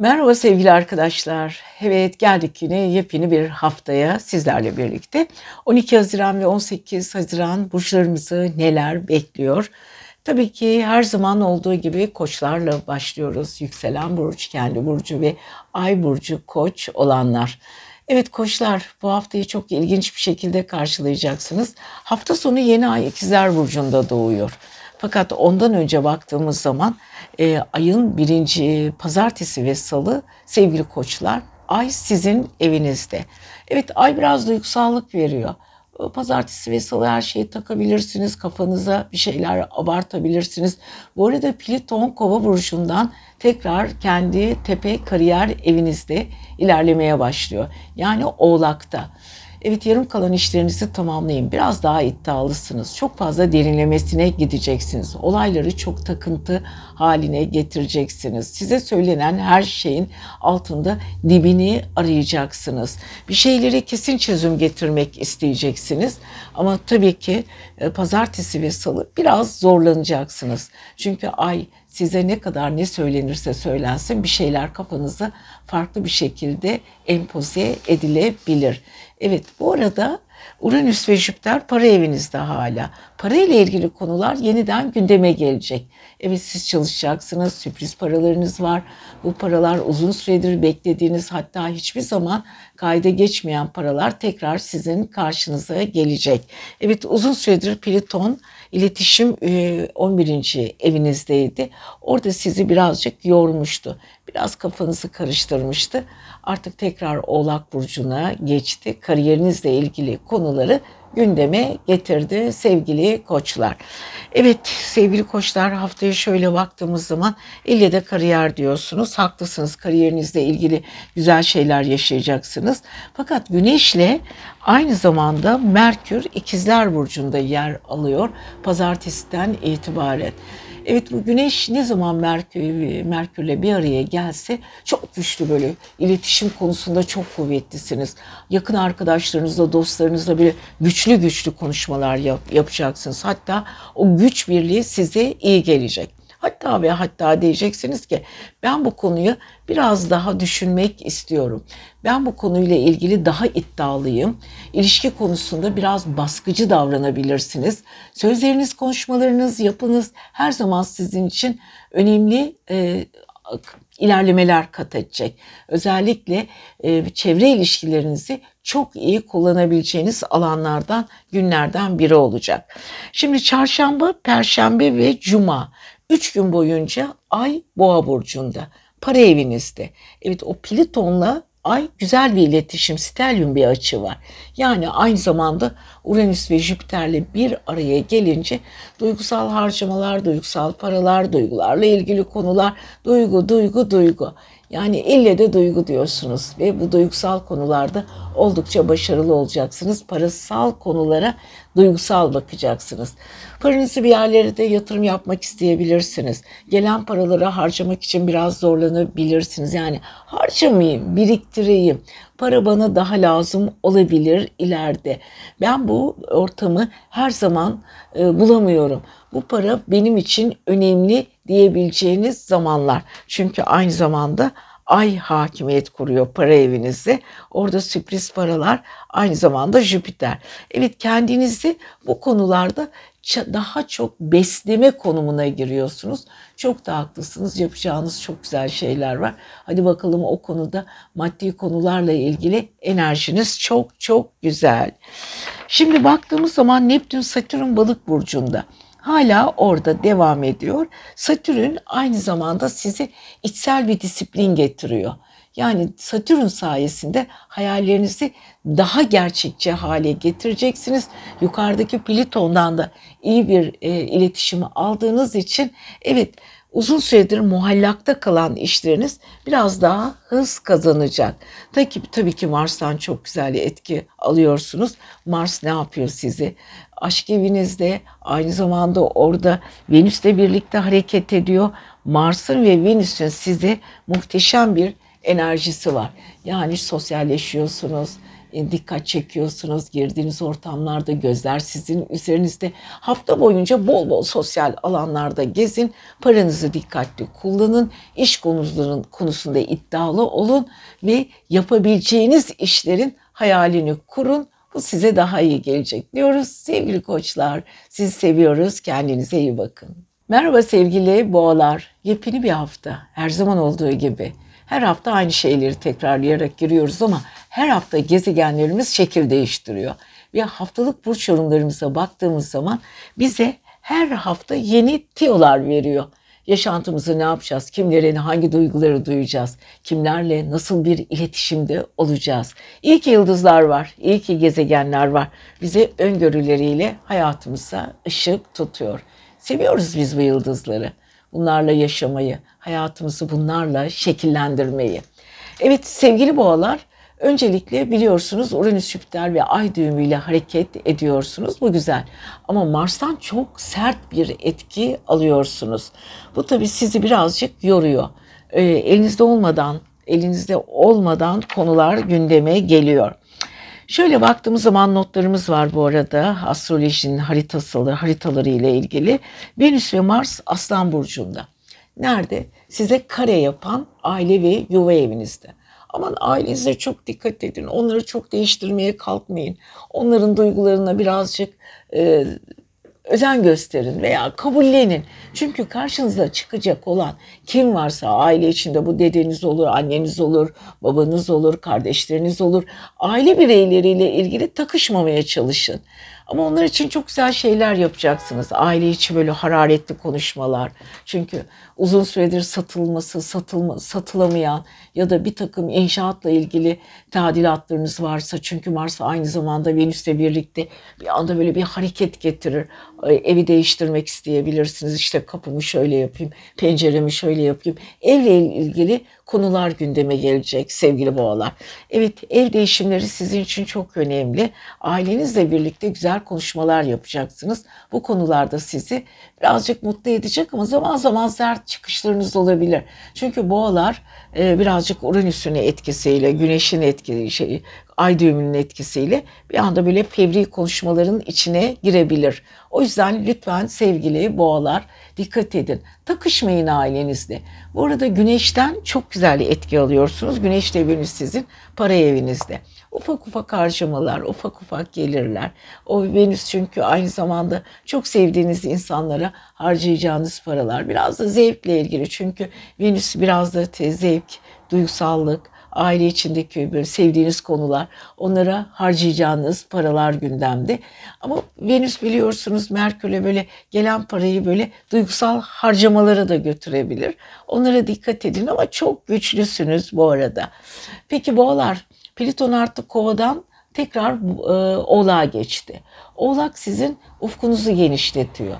Merhaba sevgili arkadaşlar. Evet geldik yine yepyeni bir haftaya sizlerle birlikte. 12 Haziran ve 18 Haziran burçlarımızı neler bekliyor? Tabii ki her zaman olduğu gibi koçlarla başlıyoruz. Yükselen burç, kendi burcu ve ay burcu koç olanlar. Evet koçlar bu haftayı çok ilginç bir şekilde karşılayacaksınız. Hafta sonu yeni ay ikizler burcunda doğuyor. Fakat ondan önce baktığımız zaman e, ayın birinci pazartesi ve salı sevgili koçlar ay sizin evinizde. Evet ay biraz duygusallık veriyor. Pazartesi ve salı her şeyi takabilirsiniz. Kafanıza bir şeyler abartabilirsiniz. Bu arada Pliton kova burcundan tekrar kendi tepe kariyer evinizde ilerlemeye başlıyor. Yani oğlakta. Evet yarım kalan işlerinizi tamamlayın. Biraz daha iddialısınız. Çok fazla derinlemesine gideceksiniz. Olayları çok takıntı haline getireceksiniz. Size söylenen her şeyin altında dibini arayacaksınız. Bir şeylere kesin çözüm getirmek isteyeceksiniz. Ama tabii ki e, pazartesi ve salı biraz zorlanacaksınız. Çünkü ay size ne kadar ne söylenirse söylensin bir şeyler kafanızda farklı bir şekilde empoze edilebilir. Evet bu arada Uranüs ve Jüpiter para evinizde hala. Para ile ilgili konular yeniden gündeme gelecek. Evet siz çalışacaksınız, sürpriz paralarınız var. Bu paralar uzun süredir beklediğiniz hatta hiçbir zaman kayda geçmeyen paralar tekrar sizin karşınıza gelecek. Evet uzun süredir Pliton iletişim 11. E, evinizdeydi. Orada sizi birazcık yormuştu. Biraz kafanızı karıştırmıştı. Artık tekrar Oğlak Burcu'na geçti. Kariyerinizle ilgili konuları gündeme getirdi sevgili koçlar. Evet sevgili koçlar haftaya şöyle baktığımız zaman ille de kariyer diyorsunuz. Haklısınız kariyerinizle ilgili güzel şeyler yaşayacaksınız. Fakat güneşle aynı zamanda Merkür ikizler burcunda yer alıyor pazartesiden itibaren. Evet bu güneş ne zaman Merkür, Merkür'le bir araya gelse çok güçlü böyle iletişim konusunda çok kuvvetlisiniz. Yakın arkadaşlarınızla, dostlarınızla böyle güçlü güçlü konuşmalar yap, yapacaksınız. Hatta o güç birliği size iyi gelecek. Hatta ve hatta diyeceksiniz ki ben bu konuyu biraz daha düşünmek istiyorum. Ben bu konuyla ilgili daha iddialıyım. İlişki konusunda biraz baskıcı davranabilirsiniz. Sözleriniz, konuşmalarınız, yapınız her zaman sizin için önemli e, ilerlemeler kat edecek. Özellikle e, çevre ilişkilerinizi çok iyi kullanabileceğiniz alanlardan, günlerden biri olacak. Şimdi çarşamba, perşembe ve cuma 3 gün boyunca ay boğa burcunda. Para evinizde. Evet o Plüton'la ay güzel bir iletişim, stelyum bir açı var. Yani aynı zamanda Uranüs ve Jüpiter'le bir araya gelince duygusal harcamalar, duygusal paralar, duygularla ilgili konular, duygu, duygu, duygu. Yani ille de duygu diyorsunuz ve bu duygusal konularda oldukça başarılı olacaksınız. Parasal konulara duygusal bakacaksınız. Paranızı bir yerlere de yatırım yapmak isteyebilirsiniz. Gelen paraları harcamak için biraz zorlanabilirsiniz. Yani harcamayayım, biriktireyim. Para bana daha lazım olabilir ileride. Ben bu ortamı her zaman e, bulamıyorum. Bu para benim için önemli diyebileceğiniz zamanlar. Çünkü aynı zamanda ay hakimiyet kuruyor para evinizde. Orada sürpriz paralar aynı zamanda Jüpiter. Evet kendinizi bu konularda daha çok besleme konumuna giriyorsunuz. Çok da haklısınız. Yapacağınız çok güzel şeyler var. Hadi bakalım o konuda maddi konularla ilgili enerjiniz çok çok güzel. Şimdi baktığımız zaman Neptün Satürn balık burcunda hala orada devam ediyor. Satürn aynı zamanda sizi içsel bir disiplin getiriyor. Yani Satürn sayesinde hayallerinizi daha gerçekçi hale getireceksiniz. Yukarıdaki Plüton'dan da iyi bir e, iletişimi aldığınız için evet uzun süredir muhallakta kalan işleriniz biraz daha hız kazanacak. Tabii, tabii ki Mars'tan çok güzel etki alıyorsunuz. Mars ne yapıyor sizi? Aşk evinizde aynı zamanda orada Venüs'le birlikte hareket ediyor. Mars'ın ve Venüs'ün size muhteşem bir enerjisi var. Yani sosyalleşiyorsunuz, dikkat çekiyorsunuz. Girdiğiniz ortamlarda gözler sizin üzerinizde. Hafta boyunca bol bol sosyal alanlarda gezin. Paranızı dikkatli kullanın. İş konusunun konusunda iddialı olun ve yapabileceğiniz işlerin hayalini kurun. Bu size daha iyi gelecek diyoruz. Sevgili koçlar, sizi seviyoruz. Kendinize iyi bakın. Merhaba sevgili boğalar. Yepyeni bir hafta. Her zaman olduğu gibi. Her hafta aynı şeyleri tekrarlayarak giriyoruz ama her hafta gezegenlerimiz şekil değiştiriyor. Ve haftalık burç yorumlarımıza baktığımız zaman bize her hafta yeni tiyolar veriyor. Yaşantımızı ne yapacağız? Kimlerin hangi duyguları duyacağız? Kimlerle nasıl bir iletişimde olacağız? İyi ki yıldızlar var, iyi ki gezegenler var. Bize öngörüleriyle hayatımıza ışık tutuyor. Seviyoruz biz bu yıldızları. Bunlarla yaşamayı, hayatımızı bunlarla şekillendirmeyi. Evet sevgili boğalar, öncelikle biliyorsunuz Uranüs, Jüpiter ve Ay düğümüyle hareket ediyorsunuz. Bu güzel. Ama Mars'tan çok sert bir etki alıyorsunuz. Bu tabii sizi birazcık yoruyor. Ee, elinizde olmadan, elinizde olmadan konular gündeme geliyor. Şöyle baktığımız zaman notlarımız var bu arada astrolojinin haritası, haritaları ile ilgili. Venüs ve Mars Aslan Burcu'nda. Nerede? Size kare yapan aile ve yuva evinizde. Aman ailenize çok dikkat edin. Onları çok değiştirmeye kalkmayın. Onların duygularına birazcık e, özen gösterin veya kabullenin. Çünkü karşınıza çıkacak olan kim varsa aile içinde bu dedeniz olur, anneniz olur, babanız olur, kardeşleriniz olur. Aile bireyleriyle ilgili takışmamaya çalışın. Ama onlar için çok güzel şeyler yapacaksınız. Aile içi böyle hararetli konuşmalar. Çünkü uzun süredir satılması, satılma, satılamayan ya da bir takım inşaatla ilgili tadilatlarınız varsa çünkü Mars aynı zamanda Venüs'le birlikte bir anda böyle bir hareket getirir. Evi değiştirmek isteyebilirsiniz. İşte kapımı şöyle yapayım, penceremi şöyle yapayım. Evle ilgili konular gündeme gelecek sevgili boğalar. Evet ev değişimleri sizin için çok önemli. Ailenizle birlikte güzel konuşmalar yapacaksınız. Bu konularda sizi birazcık mutlu edecek ama zaman zaman sert çıkışlarınız olabilir. Çünkü boğalar e, birazcık Uranüs'ün etkisiyle, Güneş'in etkisi, şey, ay düğümünün etkisiyle bir anda böyle fevri konuşmaların içine girebilir. O yüzden lütfen sevgili boğalar dikkat edin. Takışmayın ailenizde. Bu arada güneşten çok güzel etki alıyorsunuz. Güneş de sizin para evinizde. Ufak ufak harcamalar, ufak ufak gelirler. O Venüs çünkü aynı zamanda çok sevdiğiniz insanlara harcayacağınız paralar. Biraz da zevkle ilgili çünkü Venüs biraz da zevk, duygusallık, aile içindeki böyle sevdiğiniz konular, onlara harcayacağınız paralar gündemde. Ama Venüs biliyorsunuz Merkür'e böyle gelen parayı böyle duygusal harcamalara da götürebilir. Onlara dikkat edin ama çok güçlüsünüz bu arada. Peki boğalar, Plüton artık kovadan tekrar e, oğlağa geçti. Oğlak sizin ufkunuzu genişletiyor.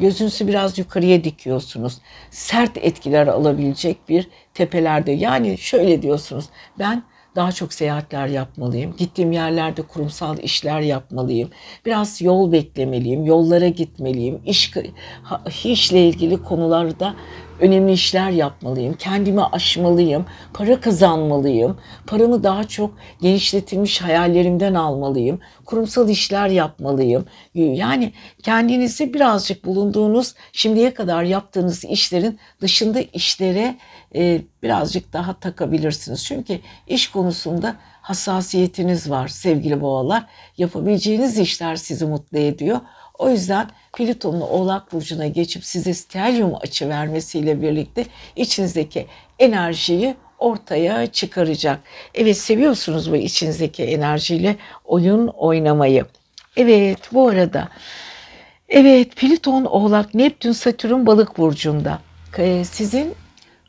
Gözünüzü biraz yukarıya dikiyorsunuz. Sert etkiler alabilecek bir tepelerde. Yani şöyle diyorsunuz. Ben daha çok seyahatler yapmalıyım. Gittiğim yerlerde kurumsal işler yapmalıyım. Biraz yol beklemeliyim, yollara gitmeliyim. İş, işle ilgili konularda önemli işler yapmalıyım, kendimi aşmalıyım, para kazanmalıyım, paramı daha çok genişletilmiş hayallerimden almalıyım, kurumsal işler yapmalıyım. Yani kendinizi birazcık bulunduğunuz, şimdiye kadar yaptığınız işlerin dışında işlere e, birazcık daha takabilirsiniz. Çünkü iş konusunda hassasiyetiniz var sevgili boğalar. Yapabileceğiniz işler sizi mutlu ediyor. O yüzden Plüton'un Oğlak Burcu'na geçip size stelyum açı vermesiyle birlikte içinizdeki enerjiyi ortaya çıkaracak. Evet seviyorsunuz bu içinizdeki enerjiyle oyun oynamayı. Evet bu arada evet Plüton Oğlak Neptün Satürn Balık burcunda. Ee, sizin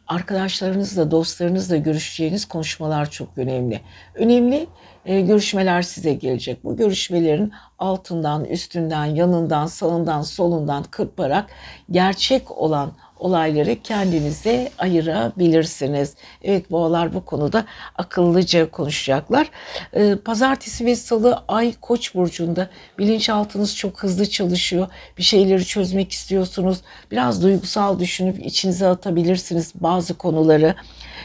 arkadaşlarınızla, dostlarınızla görüşeceğiniz konuşmalar çok önemli. Önemli e, görüşmeler size gelecek. Bu görüşmelerin altından, üstünden, yanından, sağından, solundan kırparak gerçek olan olayları kendinize ayırabilirsiniz. Evet boğalar bu konuda akıllıca konuşacaklar. Ee, pazartesi ve salı ay koç burcunda bilinçaltınız çok hızlı çalışıyor. Bir şeyleri çözmek istiyorsunuz. Biraz duygusal düşünüp içinize atabilirsiniz bazı konuları.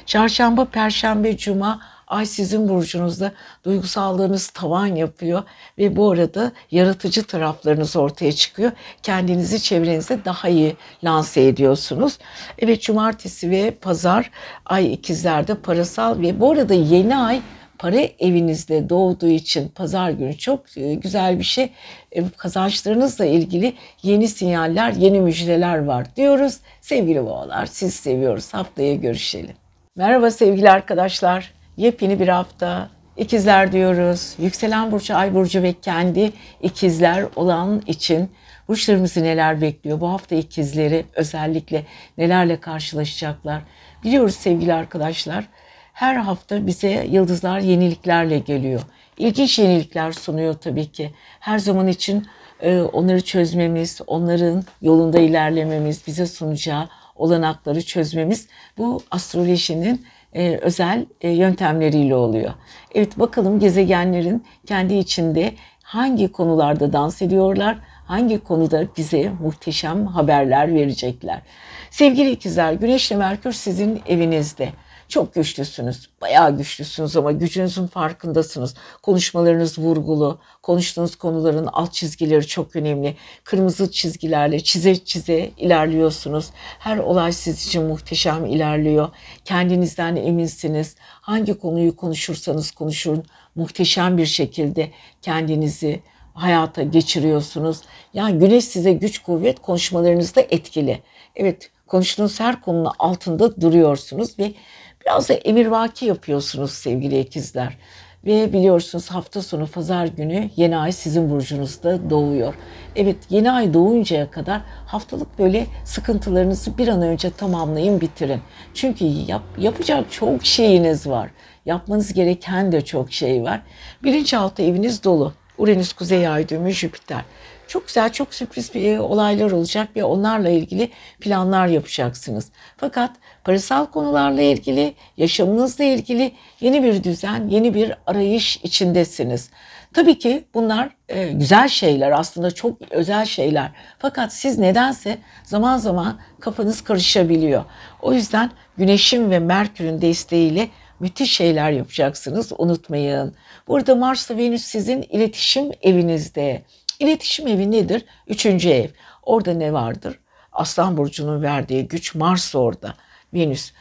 Çarşamba, perşembe, cuma Ay sizin burcunuzda duygusallığınız tavan yapıyor ve bu arada yaratıcı taraflarınız ortaya çıkıyor. Kendinizi çevrenizde daha iyi lanse ediyorsunuz. Evet cumartesi ve pazar ay ikizlerde parasal ve bu arada yeni ay para evinizde doğduğu için pazar günü çok e, güzel bir şey. E, kazançlarınızla ilgili yeni sinyaller, yeni müjdeler var diyoruz. Sevgili boğalar siz seviyoruz. Haftaya görüşelim. Merhaba sevgili arkadaşlar. Yepyeni bir hafta. İkizler diyoruz. Yükselen burcu, ay burcu ve kendi ikizler olan için burçlarımızı neler bekliyor? Bu hafta ikizleri özellikle nelerle karşılaşacaklar? Biliyoruz sevgili arkadaşlar her hafta bize yıldızlar yeniliklerle geliyor. İlginç yenilikler sunuyor tabii ki. Her zaman için e, onları çözmemiz, onların yolunda ilerlememiz, bize sunacağı olanakları çözmemiz bu astrolojinin e, özel e, yöntemleriyle oluyor. Evet bakalım gezegenlerin kendi içinde hangi konularda dans ediyorlar, hangi konuda bize muhteşem haberler verecekler. Sevgili ikizler, Güneş ile Merkür sizin evinizde. Çok güçlüsünüz. Bayağı güçlüsünüz ama gücünüzün farkındasınız. Konuşmalarınız vurgulu. Konuştuğunuz konuların alt çizgileri çok önemli. Kırmızı çizgilerle çize çize ilerliyorsunuz. Her olay siz için muhteşem ilerliyor. Kendinizden eminsiniz. Hangi konuyu konuşursanız konuşun muhteşem bir şekilde kendinizi hayata geçiriyorsunuz. Yani güneş size güç kuvvet konuşmalarınızda etkili. Evet konuştuğunuz her konunun altında duruyorsunuz ve Biraz da emirvaki yapıyorsunuz sevgili ikizler. Ve biliyorsunuz hafta sonu pazar günü yeni ay sizin burcunuzda doğuyor. Evet yeni ay doğuncaya kadar haftalık böyle sıkıntılarınızı bir an önce tamamlayın bitirin. Çünkü yap, yapacak çok şeyiniz var. Yapmanız gereken de çok şey var. Bilinçaltı eviniz dolu. Uranüs, Kuzey Ay düğümü, Jüpiter. Çok güzel, çok sürpriz bir e, olaylar olacak ve onlarla ilgili planlar yapacaksınız. Fakat parasal konularla ilgili, yaşamınızla ilgili yeni bir düzen, yeni bir arayış içindesiniz. Tabii ki bunlar e, güzel şeyler aslında çok özel şeyler. Fakat siz nedense zaman zaman kafanız karışabiliyor. O yüzden Güneş'in ve Merkür'ün desteğiyle müthiş şeyler yapacaksınız unutmayın. Burada Mars ve Venüs sizin iletişim evinizde. İletişim evi nedir? Üçüncü ev. Orada ne vardır? Aslan Burcu'nun verdiği güç Mars orada. Venüs.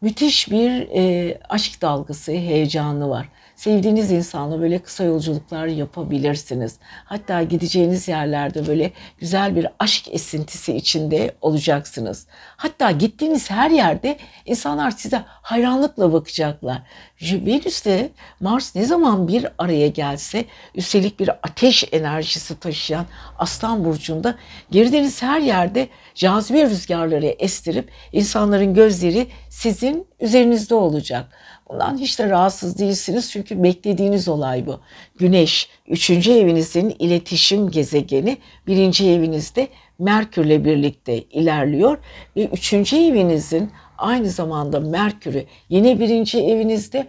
Müthiş bir e, aşk dalgası, heyecanı var. Sevdiğiniz insanla böyle kısa yolculuklar yapabilirsiniz. Hatta gideceğiniz yerlerde böyle güzel bir aşk esintisi içinde olacaksınız. Hatta gittiğiniz her yerde insanlar size hayranlıkla bakacaklar. Venüs'te Mars ne zaman bir araya gelse üstelik bir ateş enerjisi taşıyan Aslan Burcu'nda girdiğiniz her yerde cazibe rüzgarları estirip insanların gözleri sizin üzerinizde olacak. Bundan hiç de rahatsız değilsiniz çünkü beklediğiniz olay bu. Güneş, üçüncü evinizin iletişim gezegeni, birinci evinizde Merkürle birlikte ilerliyor ve üçüncü evinizin aynı zamanda Merkür'ü yine birinci evinizde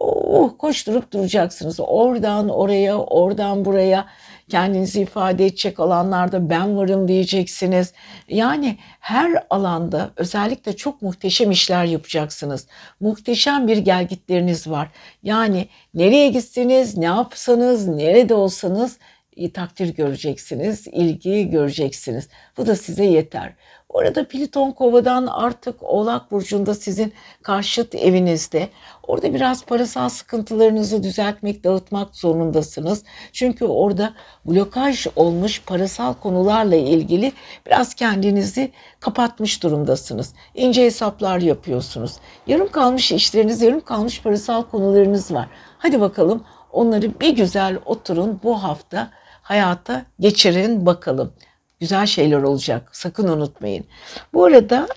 oh, koşturup duracaksınız. Oradan oraya, oradan buraya kendinizi ifade edecek alanlarda ben varım diyeceksiniz. Yani her alanda özellikle çok muhteşem işler yapacaksınız. Muhteşem bir gelgitleriniz var. Yani nereye gitseniz, ne yapsanız, nerede olsanız takdir göreceksiniz, ilgi göreceksiniz. Bu da size yeter. Orada Plüton kovadan artık Oğlak Burcu'nda sizin karşıt evinizde. Orada biraz parasal sıkıntılarınızı düzeltmek, dağıtmak zorundasınız. Çünkü orada blokaj olmuş parasal konularla ilgili biraz kendinizi kapatmış durumdasınız. İnce hesaplar yapıyorsunuz. Yarım kalmış işleriniz, yarım kalmış parasal konularınız var. Hadi bakalım onları bir güzel oturun bu hafta hayata geçirin bakalım güzel şeyler olacak. Sakın unutmayın. Bu arada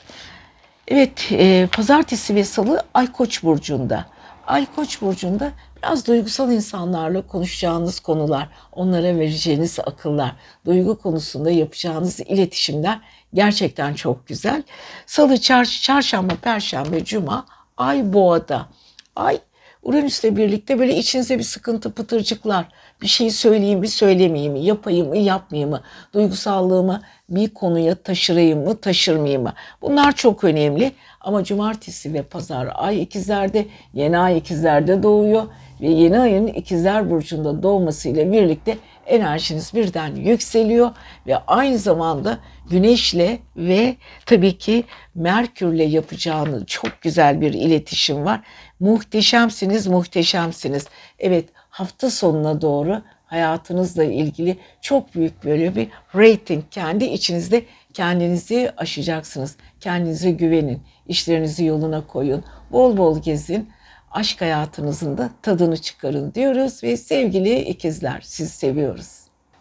evet e, pazartesi ve salı Ay Koç burcunda. Ay Koç burcunda biraz duygusal insanlarla konuşacağınız konular, onlara vereceğiniz akıllar, duygu konusunda yapacağınız iletişimler gerçekten çok güzel. Salı, çar çarşamba, perşembe, cuma Ay Boğa'da. Ay Uranüs'le birlikte böyle içinize bir sıkıntı, pıtırcıklar, bir şey söyleyeyim mi söylemeyeyim mi, yapayım mı yapmayayım mı, duygusallığımı bir konuya taşırayım mı taşırmayayım mı? Bunlar çok önemli ama cumartesi ve pazar ay ikizlerde, yeni ay ikizlerde doğuyor ve yeni ayın ikizler burcunda doğmasıyla birlikte enerjiniz birden yükseliyor ve aynı zamanda Güneşle ve tabii ki Merkürle yapacağınız çok güzel bir iletişim var. Muhteşemsiniz, muhteşemsiniz. Evet, hafta sonuna doğru hayatınızla ilgili çok büyük böyle bir rating kendi içinizde kendinizi aşacaksınız. Kendinize güvenin, işlerinizi yoluna koyun, bol bol gezin aşk hayatınızın da tadını çıkarın diyoruz ve sevgili ikizler sizi seviyoruz.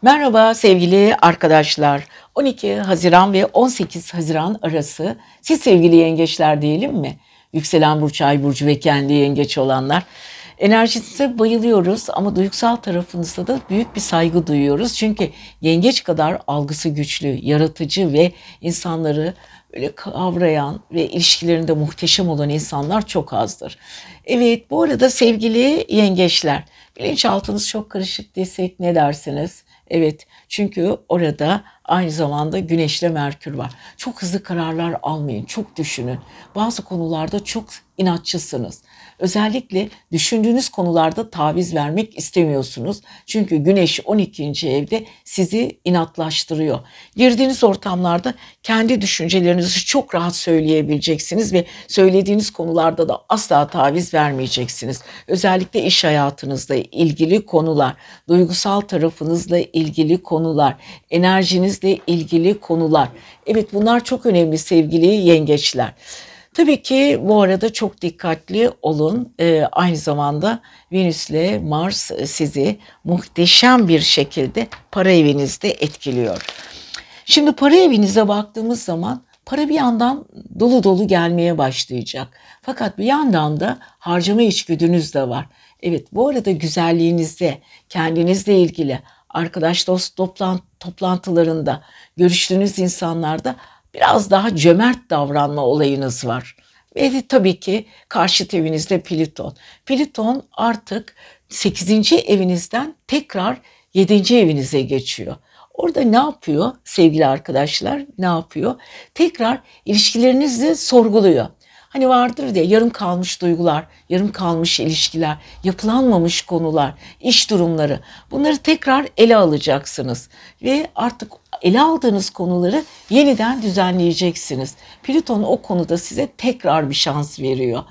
Merhaba sevgili arkadaşlar. 12 Haziran ve 18 Haziran arası siz sevgili yengeçler diyelim mi? Yükselen burç, ay burcu ve kendi yengeç olanlar. Enerjinize bayılıyoruz ama duygusal tarafınızda da büyük bir saygı duyuyoruz. Çünkü yengeç kadar algısı güçlü, yaratıcı ve insanları böyle kavrayan ve ilişkilerinde muhteşem olan insanlar çok azdır. Evet bu arada sevgili yengeçler bilinçaltınız çok karışık desek ne dersiniz? Evet çünkü orada aynı zamanda Güneşle Merkür var. Çok hızlı kararlar almayın, çok düşünün. Bazı konularda çok inatçısınız. Özellikle düşündüğünüz konularda taviz vermek istemiyorsunuz. Çünkü Güneş 12. evde sizi inatlaştırıyor. Girdiğiniz ortamlarda kendi düşüncelerinizi çok rahat söyleyebileceksiniz ve söylediğiniz konularda da asla taviz vermeyeceksiniz. Özellikle iş hayatınızla ilgili konular, duygusal tarafınızla ilgili konular, enerjinizle ilgili konular. Evet bunlar çok önemli sevgili yengeçler. Tabii ki bu arada çok dikkatli olun. Ee, aynı zamanda Venüs ile Mars sizi muhteşem bir şekilde para evinizde etkiliyor. Şimdi para evinize baktığımız zaman para bir yandan dolu dolu gelmeye başlayacak. Fakat bir yandan da harcama içgüdünüz de var. Evet bu arada güzelliğinizde, kendinizle ilgili, arkadaş dost toplantılarında, görüştüğünüz insanlarda biraz daha cömert davranma olayınız var. Ve tabii ki karşıt evinizde Plüton. Plüton artık 8. evinizden tekrar 7. evinize geçiyor. Orada ne yapıyor sevgili arkadaşlar? Ne yapıyor? Tekrar ilişkilerinizi sorguluyor. Hani vardır diye yarım kalmış duygular, yarım kalmış ilişkiler, yapılanmamış konular, iş durumları. Bunları tekrar ele alacaksınız ve artık ele aldığınız konuları yeniden düzenleyeceksiniz. Plüton o konuda size tekrar bir şans veriyor.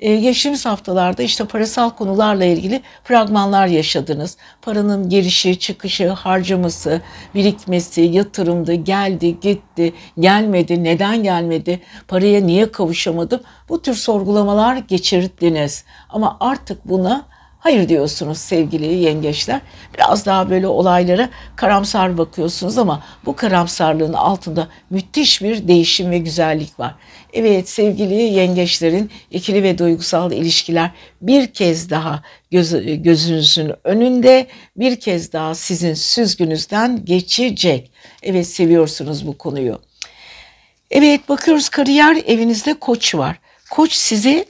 Ee, geçtiğimiz haftalarda işte parasal konularla ilgili fragmanlar yaşadınız. Paranın girişi, çıkışı, harcaması, birikmesi, yatırımdı, geldi, gitti, gelmedi, neden gelmedi, paraya niye kavuşamadım? Bu tür sorgulamalar geçirdiniz. Ama artık buna Hayır diyorsunuz sevgili yengeçler. Biraz daha böyle olaylara karamsar bakıyorsunuz ama bu karamsarlığın altında müthiş bir değişim ve güzellik var. Evet sevgili yengeçlerin ikili ve duygusal ilişkiler bir kez daha göz, gözünüzün önünde bir kez daha sizin süzgünüzden geçecek. Evet seviyorsunuz bu konuyu. Evet bakıyoruz kariyer evinizde koç var. Koç sizi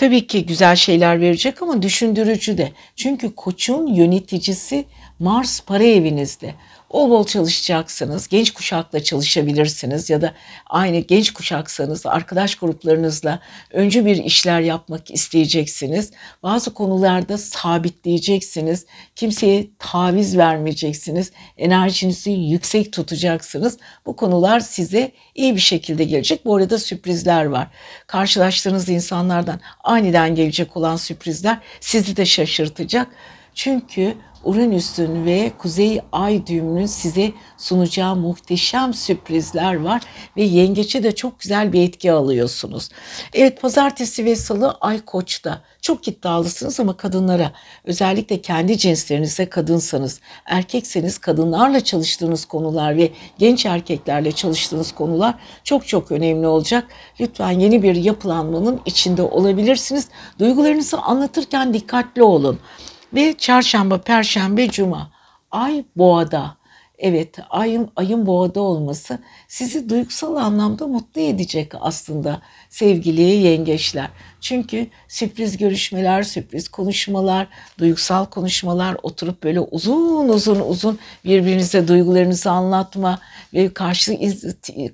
Tabii ki güzel şeyler verecek ama düşündürücü de. Çünkü koçun yöneticisi Mars para evinizde. Bol bol çalışacaksınız. Genç kuşakla çalışabilirsiniz ya da aynı genç kuşaksanız arkadaş gruplarınızla öncü bir işler yapmak isteyeceksiniz. Bazı konularda sabitleyeceksiniz. Kimseye taviz vermeyeceksiniz. Enerjinizi yüksek tutacaksınız. Bu konular size iyi bir şekilde gelecek. Bu arada sürprizler var. Karşılaştığınız insanlardan aniden gelecek olan sürprizler sizi de şaşırtacak. Çünkü Uranüs'ün ve Kuzey Ay düğümünün size sunacağı muhteşem sürprizler var ve yengeçe de çok güzel bir etki alıyorsunuz. Evet pazartesi ve salı Ay Koç'ta çok iddialısınız ama kadınlara özellikle kendi cinslerinize kadınsanız, erkekseniz kadınlarla çalıştığınız konular ve genç erkeklerle çalıştığınız konular çok çok önemli olacak. Lütfen yeni bir yapılanmanın içinde olabilirsiniz. Duygularınızı anlatırken dikkatli olun. Ve çarşamba, perşembe, cuma. Ay boğada. Evet, ayın, ayın boğada olması sizi duygusal anlamda mutlu edecek aslında sevgili yengeçler. Çünkü sürpriz görüşmeler, sürpriz konuşmalar, duygusal konuşmalar, oturup böyle uzun uzun uzun birbirinize duygularınızı anlatma ve karşı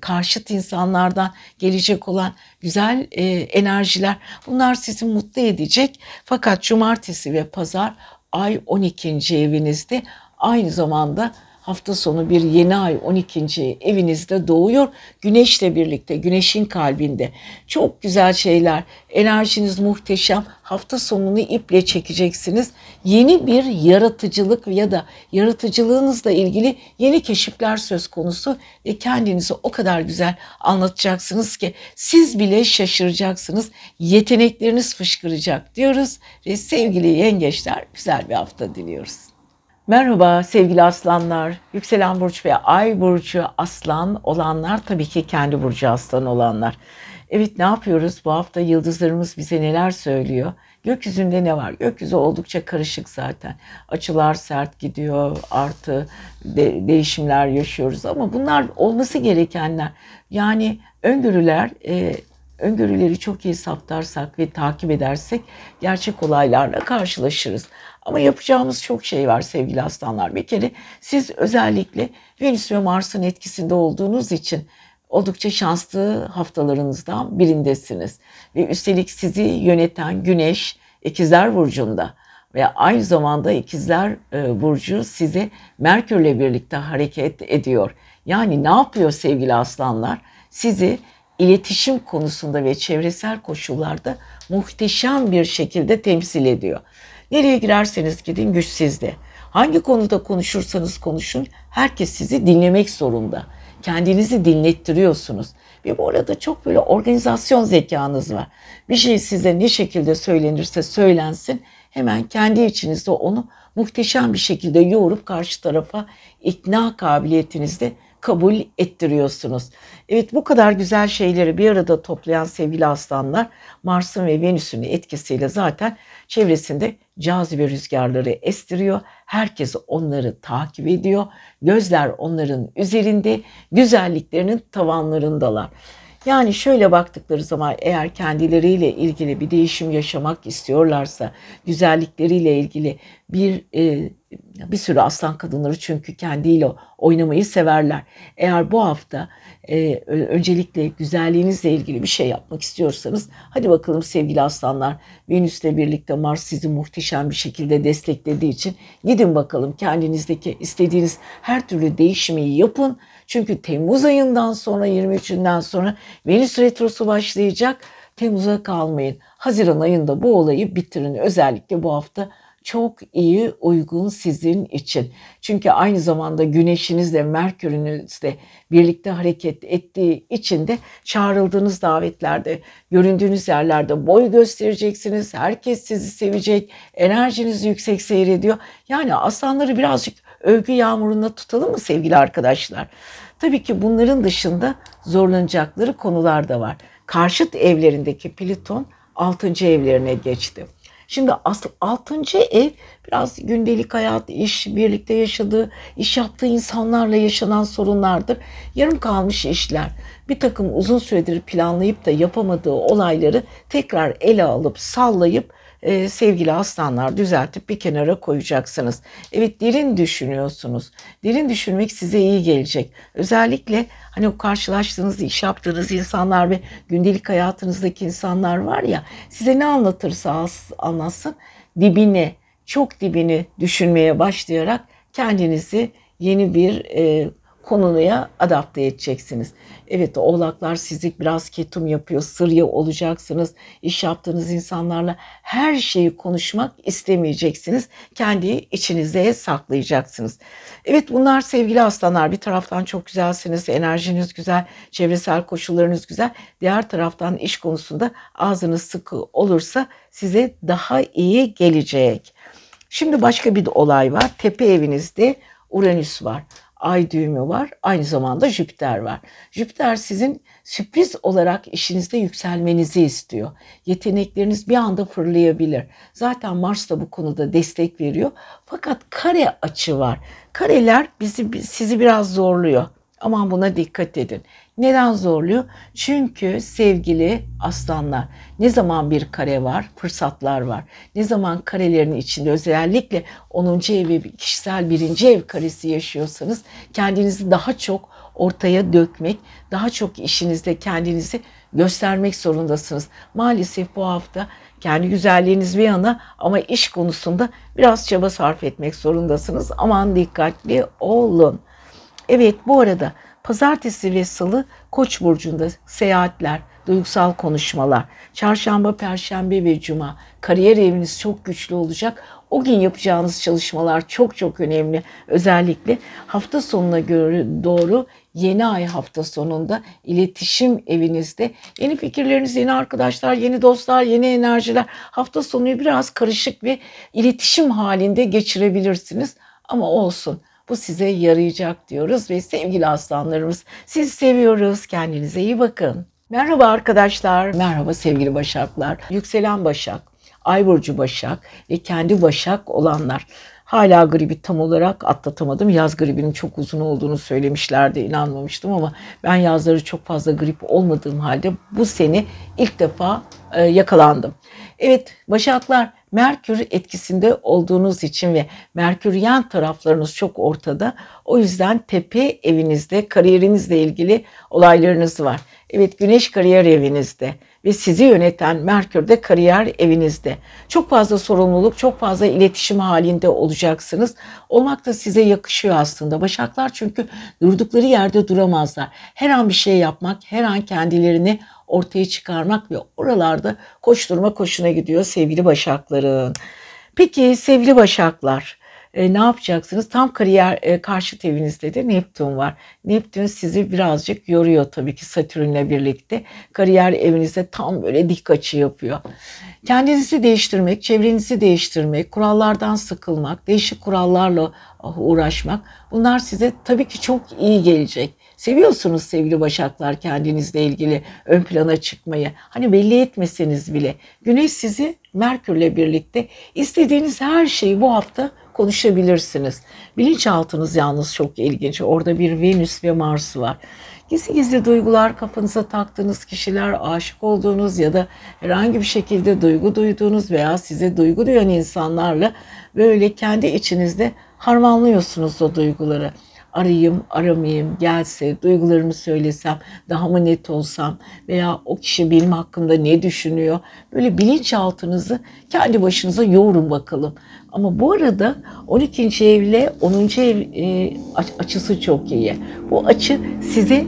karşıt insanlardan gelecek olan güzel e, enerjiler bunlar sizi mutlu edecek. Fakat cumartesi ve pazar ay 12. evinizde aynı zamanda hafta sonu bir yeni ay 12. evinizde doğuyor. Güneşle birlikte, güneşin kalbinde. Çok güzel şeyler. Enerjiniz muhteşem. Hafta sonunu iple çekeceksiniz. Yeni bir yaratıcılık ya da yaratıcılığınızla ilgili yeni keşifler söz konusu ve kendinizi o kadar güzel anlatacaksınız ki siz bile şaşıracaksınız. Yetenekleriniz fışkıracak diyoruz ve sevgili yengeçler güzel bir hafta diliyoruz. Merhaba sevgili aslanlar, yükselen burç ve ay burcu aslan olanlar tabii ki kendi burcu aslan olanlar. Evet ne yapıyoruz bu hafta yıldızlarımız bize neler söylüyor? Gökyüzünde ne var? Gökyüzü oldukça karışık zaten. Açılar sert gidiyor, artı de, değişimler yaşıyoruz ama bunlar olması gerekenler. Yani öngörüler e, öngörüleri çok iyi saptarsak ve takip edersek gerçek olaylarla karşılaşırız. Ama yapacağımız çok şey var sevgili aslanlar. Bir kere siz özellikle Venüs ve Mars'ın etkisinde olduğunuz için oldukça şanslı haftalarınızdan birindesiniz. Ve üstelik sizi yöneten Güneş İkizler Burcu'nda ve aynı zamanda İkizler e, Burcu size Merkürle birlikte hareket ediyor. Yani ne yapıyor sevgili aslanlar? Sizi iletişim konusunda ve çevresel koşullarda muhteşem bir şekilde temsil ediyor. Nereye girerseniz gidin güç sizde. Hangi konuda konuşursanız konuşun herkes sizi dinlemek zorunda. Kendinizi dinlettiriyorsunuz. Ve bu arada çok böyle organizasyon zekanız var. Bir şey size ne şekilde söylenirse söylensin hemen kendi içinizde onu muhteşem bir şekilde yoğurup karşı tarafa ikna kabiliyetinizde kabul ettiriyorsunuz. Evet bu kadar güzel şeyleri bir arada toplayan sevgili aslanlar Mars'ın ve Venüs'ün etkisiyle zaten çevresinde cazibe rüzgarları estiriyor. Herkes onları takip ediyor. Gözler onların üzerinde, güzelliklerinin tavanlarındalar. Yani şöyle baktıkları zaman eğer kendileriyle ilgili bir değişim yaşamak istiyorlarsa, güzellikleriyle ilgili bir e, bir sürü aslan kadınları çünkü kendiyle oynamayı severler. Eğer bu hafta e, öncelikle güzelliğinizle ilgili bir şey yapmak istiyorsanız hadi bakalım sevgili aslanlar Venüs'le birlikte Mars sizi muhteşem bir şekilde desteklediği için gidin bakalım kendinizdeki istediğiniz her türlü değişimi yapın. Çünkü Temmuz ayından sonra 23'ünden sonra Venüs retrosu başlayacak. Temmuz'a kalmayın. Haziran ayında bu olayı bitirin. Özellikle bu hafta çok iyi uygun sizin için. Çünkü aynı zamanda güneşinizle merkürünüzle birlikte hareket ettiği için de çağrıldığınız davetlerde, göründüğünüz yerlerde boy göstereceksiniz. Herkes sizi sevecek. Enerjiniz yüksek seyrediyor. Yani aslanları birazcık övgü yağmuruna tutalım mı sevgili arkadaşlar? Tabii ki bunların dışında zorlanacakları konular da var. Karşıt evlerindeki Plüton 6. evlerine geçti. Şimdi asıl 6. ev biraz gündelik hayat, iş, birlikte yaşadığı, iş yaptığı insanlarla yaşanan sorunlardır. Yarım kalmış işler, bir takım uzun süredir planlayıp da yapamadığı olayları tekrar ele alıp sallayıp e, sevgili aslanlar düzeltip bir kenara koyacaksınız. Evet derin düşünüyorsunuz. Derin düşünmek size iyi gelecek. Özellikle hani o karşılaştığınız, iş yaptığınız insanlar ve gündelik hayatınızdaki insanlar var ya size ne anlatırsa anlatsın dibine, çok dibini düşünmeye başlayarak kendinizi yeni bir e, konuya adapte edeceksiniz. Evet oğlaklar sizi biraz ketum yapıyor, sırya olacaksınız. İş yaptığınız insanlarla her şeyi konuşmak istemeyeceksiniz. Kendi içinize saklayacaksınız. Evet bunlar sevgili aslanlar bir taraftan çok güzelsiniz, enerjiniz güzel, çevresel koşullarınız güzel. Diğer taraftan iş konusunda ağzınız sıkı olursa size daha iyi gelecek. Şimdi başka bir olay var. Tepe evinizde Uranüs var. Ay düğümü var. Aynı zamanda Jüpiter var. Jüpiter sizin sürpriz olarak işinizde yükselmenizi istiyor. Yetenekleriniz bir anda fırlayabilir. Zaten Mars da bu konuda destek veriyor. Fakat kare açı var. Kareler bizi sizi biraz zorluyor. Aman buna dikkat edin. Neden zorluyor? Çünkü sevgili aslanlar ne zaman bir kare var fırsatlar var. Ne zaman karelerin içinde özellikle 10. ev ve kişisel birinci ev karesi yaşıyorsanız kendinizi daha çok ortaya dökmek, daha çok işinizde kendinizi göstermek zorundasınız. Maalesef bu hafta kendi güzelliğiniz bir yana ama iş konusunda biraz çaba sarf etmek zorundasınız. Aman dikkatli olun. Evet bu arada pazartesi ve salı Koç burcunda seyahatler, duygusal konuşmalar, çarşamba, perşembe ve cuma kariyer eviniz çok güçlü olacak. O gün yapacağınız çalışmalar çok çok önemli. Özellikle hafta sonuna göre doğru yeni ay hafta sonunda iletişim evinizde yeni fikirleriniz, yeni arkadaşlar, yeni dostlar, yeni enerjiler hafta sonu biraz karışık ve iletişim halinde geçirebilirsiniz. Ama olsun bu size yarayacak diyoruz ve sevgili aslanlarımız sizi seviyoruz. Kendinize iyi bakın. Merhaba arkadaşlar. Merhaba sevgili Başaklar. Yükselen Başak, Ay burcu Başak ve kendi Başak olanlar. Hala gribi tam olarak atlatamadım. Yaz gribinin çok uzun olduğunu söylemişlerdi. inanmamıştım ama ben yazları çok fazla grip olmadığım halde bu sene ilk defa e, yakalandım. Evet Başaklar Merkür etkisinde olduğunuz için ve Merküryen taraflarınız çok ortada. O yüzden tepe evinizde kariyerinizle ilgili olaylarınız var. Evet Güneş kariyer evinizde ve sizi yöneten Merkür de kariyer evinizde. Çok fazla sorumluluk, çok fazla iletişim halinde olacaksınız. Olmak da size yakışıyor aslında. Başaklar çünkü durdukları yerde duramazlar. Her an bir şey yapmak, her an kendilerini ortaya çıkarmak ve oralarda koşturma koşuna gidiyor sevgili başakların. Peki sevgili başaklar e, ne yapacaksınız? Tam kariyer e, karşıt evinizde de Neptün var. Neptün sizi birazcık yoruyor tabii ki Satürn'le birlikte. Kariyer evinizde tam böyle dik açı yapıyor. Kendinizi değiştirmek, çevrenizi değiştirmek, kurallardan sıkılmak, değişik kurallarla uğraşmak bunlar size tabii ki çok iyi gelecek. Seviyorsunuz sevgili başaklar kendinizle ilgili ön plana çıkmayı. Hani belli etmeseniz bile. Güneş sizi Merkürle birlikte istediğiniz her şeyi bu hafta konuşabilirsiniz. Bilinçaltınız yalnız çok ilginç. Orada bir Venüs ve Mars var. Gizli gizli duygular kafanıza taktığınız kişiler, aşık olduğunuz ya da herhangi bir şekilde duygu duyduğunuz veya size duygu duyan insanlarla böyle kendi içinizde harmanlıyorsunuz o duyguları arayayım, aramayayım, gelse, duygularımı söylesem, daha mı net olsam veya o kişi benim hakkımda ne düşünüyor? Böyle bilinçaltınızı kendi başınıza yoğurun bakalım. Ama bu arada 12. evle 10. ev e, açısı çok iyi. Bu açı size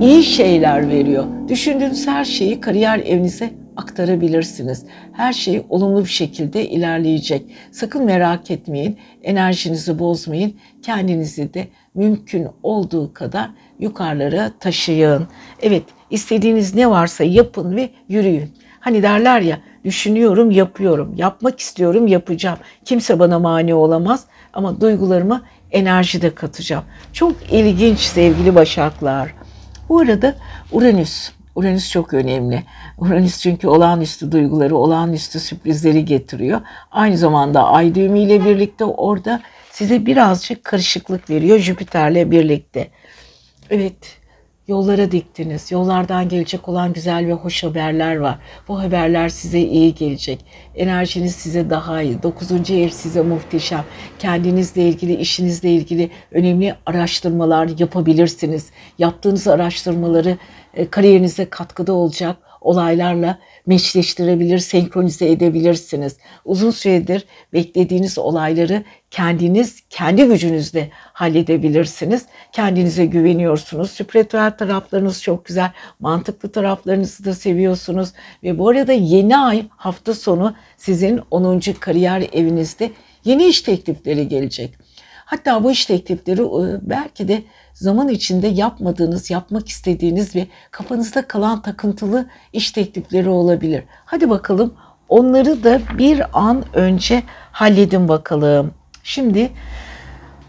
iyi şeyler veriyor. Düşündüğünüz her şeyi kariyer evinize aktarabilirsiniz. Her şey olumlu bir şekilde ilerleyecek. Sakın merak etmeyin, enerjinizi bozmayın, kendinizi de mümkün olduğu kadar yukarılara taşıyın. Evet, istediğiniz ne varsa yapın ve yürüyün. Hani derler ya, düşünüyorum, yapıyorum. Yapmak istiyorum, yapacağım. Kimse bana mani olamaz ama duygularıma enerji de katacağım. Çok ilginç sevgili başaklar. Bu arada Uranüs Uranüs çok önemli. Uranüs çünkü olağanüstü duyguları, olağanüstü sürprizleri getiriyor. Aynı zamanda ay düğümüyle birlikte orada size birazcık karışıklık veriyor Jüpiter'le birlikte. Evet, yollara diktiniz. Yollardan gelecek olan güzel ve hoş haberler var. Bu haberler size iyi gelecek. Enerjiniz size daha iyi. Dokuzuncu ev size muhteşem. Kendinizle ilgili, işinizle ilgili önemli araştırmalar yapabilirsiniz. Yaptığınız araştırmaları e, kariyerinize katkıda olacak olaylarla meşleştirebilir, senkronize edebilirsiniz. Uzun süredir beklediğiniz olayları kendiniz, kendi gücünüzle halledebilirsiniz. Kendinize güveniyorsunuz. Spiritüel taraflarınız çok güzel. Mantıklı taraflarınızı da seviyorsunuz. Ve bu arada yeni ay hafta sonu sizin 10. kariyer evinizde yeni iş teklifleri gelecek. Hatta bu iş teklifleri e, belki de zaman içinde yapmadığınız, yapmak istediğiniz ve kafanızda kalan takıntılı iş teklifleri olabilir. Hadi bakalım onları da bir an önce halledin bakalım. Şimdi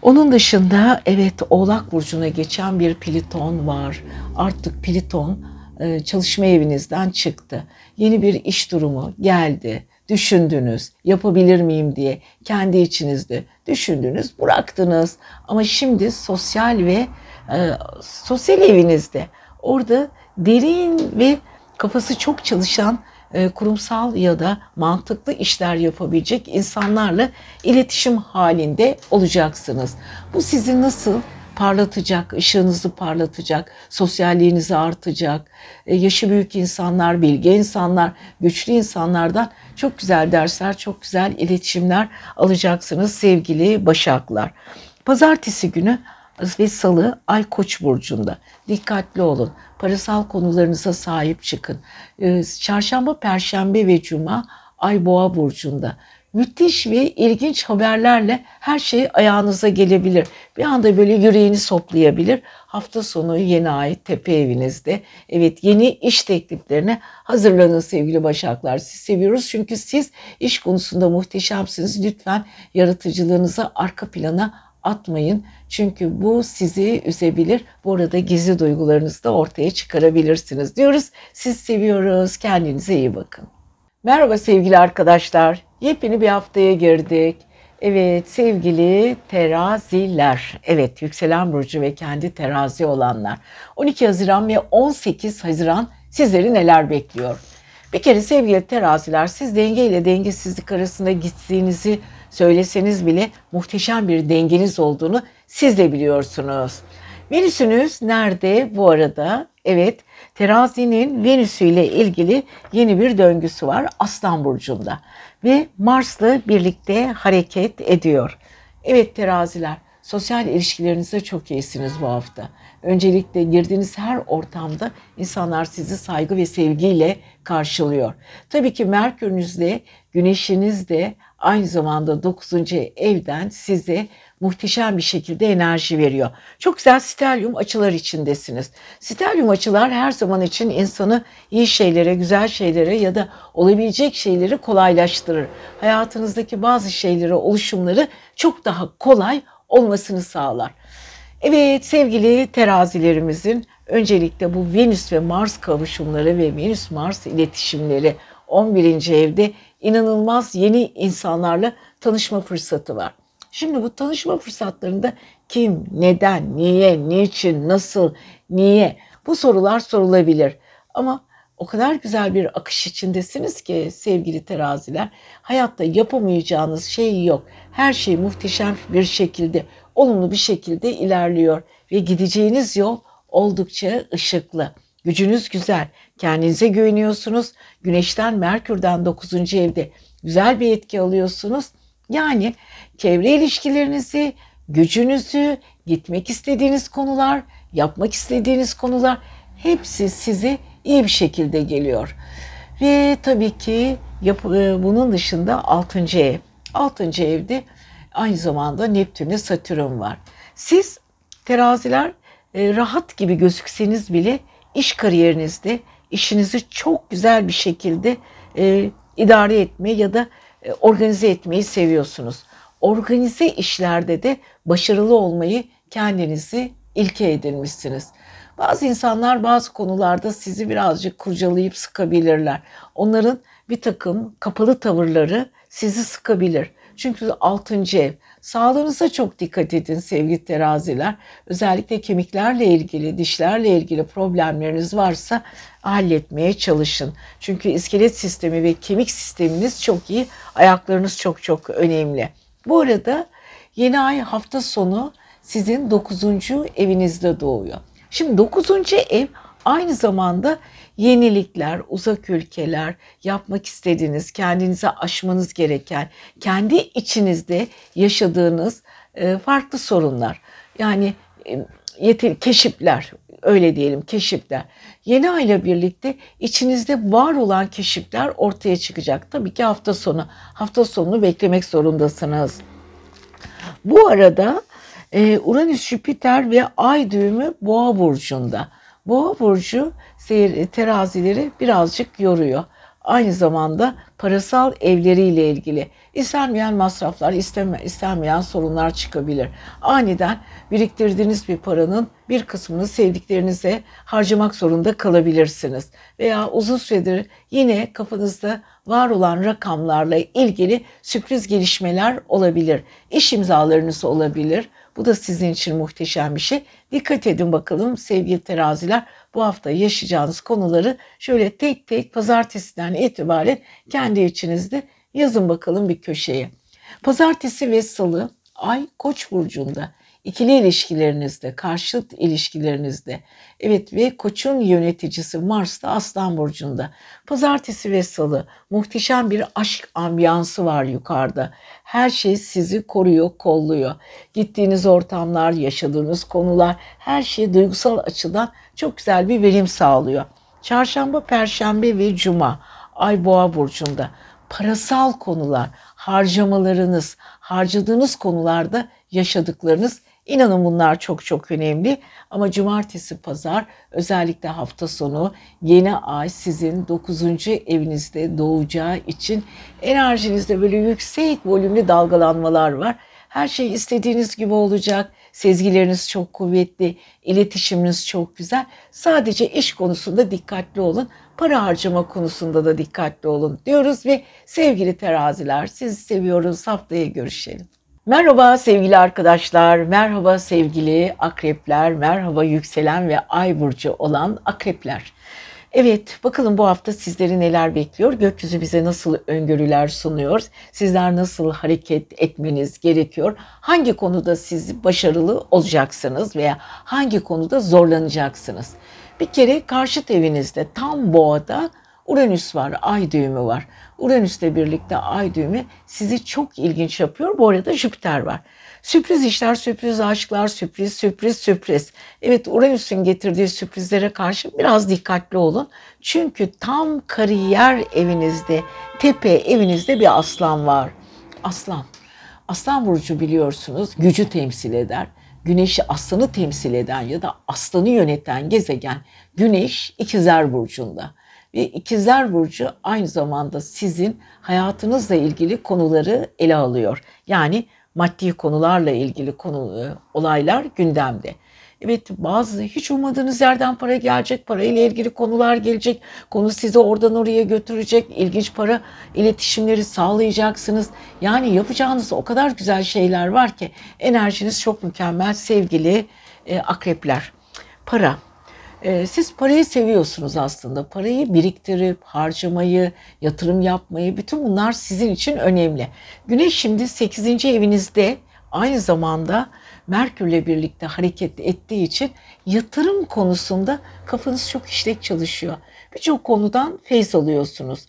Onun dışında evet Oğlak Burcu'na geçen bir Pliton var. Artık Pliton çalışma evinizden çıktı. Yeni bir iş durumu geldi. Düşündünüz, yapabilir miyim diye kendi içinizde düşündünüz, bıraktınız. Ama şimdi sosyal ve e, sosyal evinizde orada derin ve kafası çok çalışan e, kurumsal ya da mantıklı işler yapabilecek insanlarla iletişim halinde olacaksınız. Bu sizi nasıl parlatacak, ışığınızı parlatacak, sosyalliğinizi artacak. E, yaşı büyük insanlar, bilge insanlar, güçlü insanlardan çok güzel dersler, çok güzel iletişimler alacaksınız sevgili Başaklar. Pazartesi günü ve Salı Ay Koç burcunda. Dikkatli olun. Parasal konularınıza sahip çıkın. Ee, çarşamba, Perşembe ve Cuma Ay Boğa burcunda. Müthiş ve ilginç haberlerle her şey ayağınıza gelebilir. Bir anda böyle yüreğini soplayabilir. Hafta sonu yeni ay tepe evinizde. Evet yeni iş tekliflerine hazırlanın sevgili Başaklar. Siz seviyoruz çünkü siz iş konusunda muhteşemsiniz. Lütfen yaratıcılığınızı arka plana atmayın. Çünkü bu sizi üzebilir. Bu arada gizli duygularınızı da ortaya çıkarabilirsiniz diyoruz. Siz seviyoruz. Kendinize iyi bakın. Merhaba sevgili arkadaşlar. Yepyeni bir haftaya girdik. Evet sevgili teraziler. Evet yükselen burcu ve kendi terazi olanlar. 12 Haziran ve 18 Haziran sizleri neler bekliyor? Bir kere sevgili teraziler siz denge ile dengesizlik arasında gittiğinizi söyleseniz bile muhteşem bir dengeniz olduğunu siz de biliyorsunuz. Venüsünüz nerede bu arada? Evet, terazinin Venüsü ile ilgili yeni bir döngüsü var Aslan Burcu'nda. Ve Mars'la birlikte hareket ediyor. Evet teraziler, sosyal ilişkilerinizde çok iyisiniz bu hafta. Öncelikle girdiğiniz her ortamda insanlar sizi saygı ve sevgiyle karşılıyor. Tabii ki Merkür'ünüz de, Güneş'iniz de aynı zamanda 9. evden size muhteşem bir şekilde enerji veriyor. Çok güzel stelyum açılar içindesiniz. Stelyum açılar her zaman için insanı iyi şeylere, güzel şeylere ya da olabilecek şeyleri kolaylaştırır. Hayatınızdaki bazı şeyleri, oluşumları çok daha kolay olmasını sağlar. Evet sevgili terazilerimizin öncelikle bu Venüs ve Mars kavuşumları ve Venüs-Mars iletişimleri 11. evde inanılmaz yeni insanlarla tanışma fırsatı var. Şimdi bu tanışma fırsatlarında kim, neden, niye, niçin, nasıl, niye bu sorular sorulabilir. Ama o kadar güzel bir akış içindesiniz ki sevgili teraziler. Hayatta yapamayacağınız şey yok. Her şey muhteşem bir şekilde, olumlu bir şekilde ilerliyor ve gideceğiniz yol oldukça ışıklı. Gücünüz güzel. Kendinize güveniyorsunuz. Güneşten, Merkür'den 9. evde güzel bir etki alıyorsunuz. Yani çevre ilişkilerinizi, gücünüzü, gitmek istediğiniz konular, yapmak istediğiniz konular hepsi size iyi bir şekilde geliyor. Ve tabii ki e, bunun dışında 6. ev. 6. evde aynı zamanda Neptün Satürn var. Siz teraziler e, rahat gibi gözükseniz bile iş kariyerinizde işinizi çok güzel bir şekilde e, idare etme ya da e, organize etmeyi seviyorsunuz. Organize işlerde de başarılı olmayı kendinizi ilke edinmişsiniz. Bazı insanlar bazı konularda sizi birazcık kurcalayıp sıkabilirler. Onların bir takım kapalı tavırları sizi sıkabilir. Çünkü altıncı ev. Sağlığınıza çok dikkat edin sevgili teraziler. Özellikle kemiklerle ilgili, dişlerle ilgili problemleriniz varsa halletmeye çalışın. Çünkü iskelet sistemi ve kemik sisteminiz çok iyi. Ayaklarınız çok çok önemli. Bu arada yeni ay hafta sonu sizin 9. evinizde doğuyor. Şimdi 9. ev aynı zamanda yenilikler, uzak ülkeler, yapmak istediğiniz, kendinize aşmanız gereken, kendi içinizde yaşadığınız e, farklı sorunlar. Yani e, yeter, keşifler, öyle diyelim keşifler. Yeni ayla birlikte içinizde var olan keşifler ortaya çıkacak. Tabii ki hafta sonu. Hafta sonunu beklemek zorundasınız. Bu arada e, Uranüs, Jüpiter ve Ay düğümü Boğa burcunda. Boğa burcu seyir, terazileri birazcık yoruyor. aynı zamanda parasal evleriyle ilgili istenmeyen masraflar, isteme, istenmeyen sorunlar çıkabilir. Aniden biriktirdiğiniz bir paranın bir kısmını sevdiklerinize harcamak zorunda kalabilirsiniz. Veya uzun süredir yine kafanızda var olan rakamlarla ilgili sürpriz gelişmeler olabilir. İş imzalarınız olabilir. Bu da sizin için muhteşem bir şey. Dikkat edin bakalım sevgili teraziler bu hafta yaşayacağınız konuları şöyle tek tek pazartesiden itibaren kendi içinizde yazın bakalım bir köşeye. Pazartesi ve salı ay koç burcunda ikili ilişkilerinizde, karşıt ilişkilerinizde. Evet ve koçun yöneticisi Mars da Aslan Burcu'nda. Pazartesi ve salı muhteşem bir aşk ambiyansı var yukarıda. Her şey sizi koruyor, kolluyor. Gittiğiniz ortamlar, yaşadığınız konular her şey duygusal açıdan çok güzel bir verim sağlıyor. Çarşamba, Perşembe ve Cuma Ay Boğa Burcu'nda parasal konular, harcamalarınız, harcadığınız konularda yaşadıklarınız İnanın bunlar çok çok önemli ama cumartesi pazar özellikle hafta sonu yeni ay sizin 9. evinizde doğacağı için enerjinizde böyle yüksek volümlü dalgalanmalar var. Her şey istediğiniz gibi olacak. Sezgileriniz çok kuvvetli, iletişiminiz çok güzel. Sadece iş konusunda dikkatli olun. Para harcama konusunda da dikkatli olun diyoruz ve sevgili teraziler sizi seviyoruz. Haftaya görüşelim. Merhaba sevgili arkadaşlar, merhaba sevgili akrepler, merhaba yükselen ve ay burcu olan akrepler. Evet, bakalım bu hafta sizleri neler bekliyor? Gökyüzü bize nasıl öngörüler sunuyor? Sizler nasıl hareket etmeniz gerekiyor? Hangi konuda siz başarılı olacaksınız veya hangi konuda zorlanacaksınız? Bir kere karşıt evinizde tam boğada Uranüs var, ay düğümü var. Uranüs'le birlikte ay düğümü sizi çok ilginç yapıyor. Bu arada Jüpiter var. Sürpriz işler, sürpriz aşklar, sürpriz, sürpriz, sürpriz. Evet Uranüs'ün getirdiği sürprizlere karşı biraz dikkatli olun. Çünkü tam kariyer evinizde, tepe evinizde bir aslan var. Aslan. Aslan burcu biliyorsunuz gücü temsil eder. Güneşi aslanı temsil eden ya da aslanı yöneten gezegen Güneş ikizler burcunda. Ve ikizler burcu aynı zamanda sizin hayatınızla ilgili konuları ele alıyor. Yani maddi konularla ilgili konu e, olaylar gündemde. Evet bazı hiç ummadığınız yerden para gelecek, parayla ilgili konular gelecek. Konu sizi oradan oraya götürecek. ilginç para iletişimleri sağlayacaksınız. Yani yapacağınız o kadar güzel şeyler var ki enerjiniz çok mükemmel sevgili e, akrepler. Para siz parayı seviyorsunuz aslında. Parayı biriktirip harcamayı, yatırım yapmayı bütün bunlar sizin için önemli. Güneş şimdi 8. evinizde aynı zamanda Merkürle birlikte hareket ettiği için yatırım konusunda kafanız çok işlek çalışıyor. Birçok konudan feyz alıyorsunuz.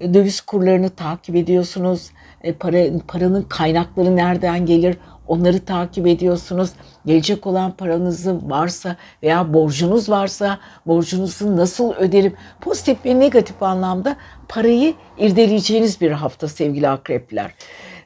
Döviz kurlarını takip ediyorsunuz. E, para, paranın kaynakları nereden gelir Onları takip ediyorsunuz. Gelecek olan paranızı varsa veya borcunuz varsa borcunuzu nasıl öderim? Pozitif ve negatif anlamda parayı irdeleyeceğiniz bir hafta sevgili akrepler.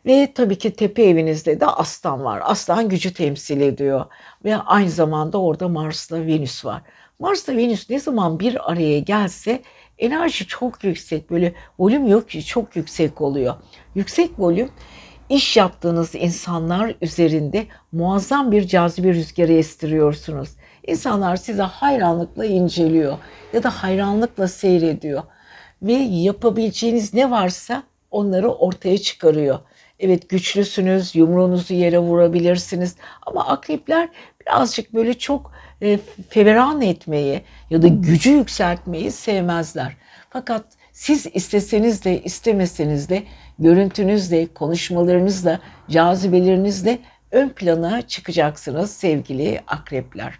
Ve tabii ki tepe evinizde de aslan var. Aslan gücü temsil ediyor. Ve aynı zamanda orada Mars'la Venüs var. Mars'la Venüs ne zaman bir araya gelse enerji çok yüksek. Böyle volüm yok ki çok yüksek oluyor. Yüksek volüm iş yaptığınız insanlar üzerinde muazzam bir cazibe rüzgarı estiriyorsunuz. İnsanlar size hayranlıkla inceliyor ya da hayranlıkla seyrediyor ve yapabileceğiniz ne varsa onları ortaya çıkarıyor. Evet güçlüsünüz, yumruğunuzu yere vurabilirsiniz ama akrepler birazcık böyle çok e, feveran etmeyi ya da gücü yükseltmeyi sevmezler. Fakat siz isteseniz de istemeseniz de görüntünüzle, konuşmalarınızla, cazibelerinizle ön plana çıkacaksınız sevgili akrepler.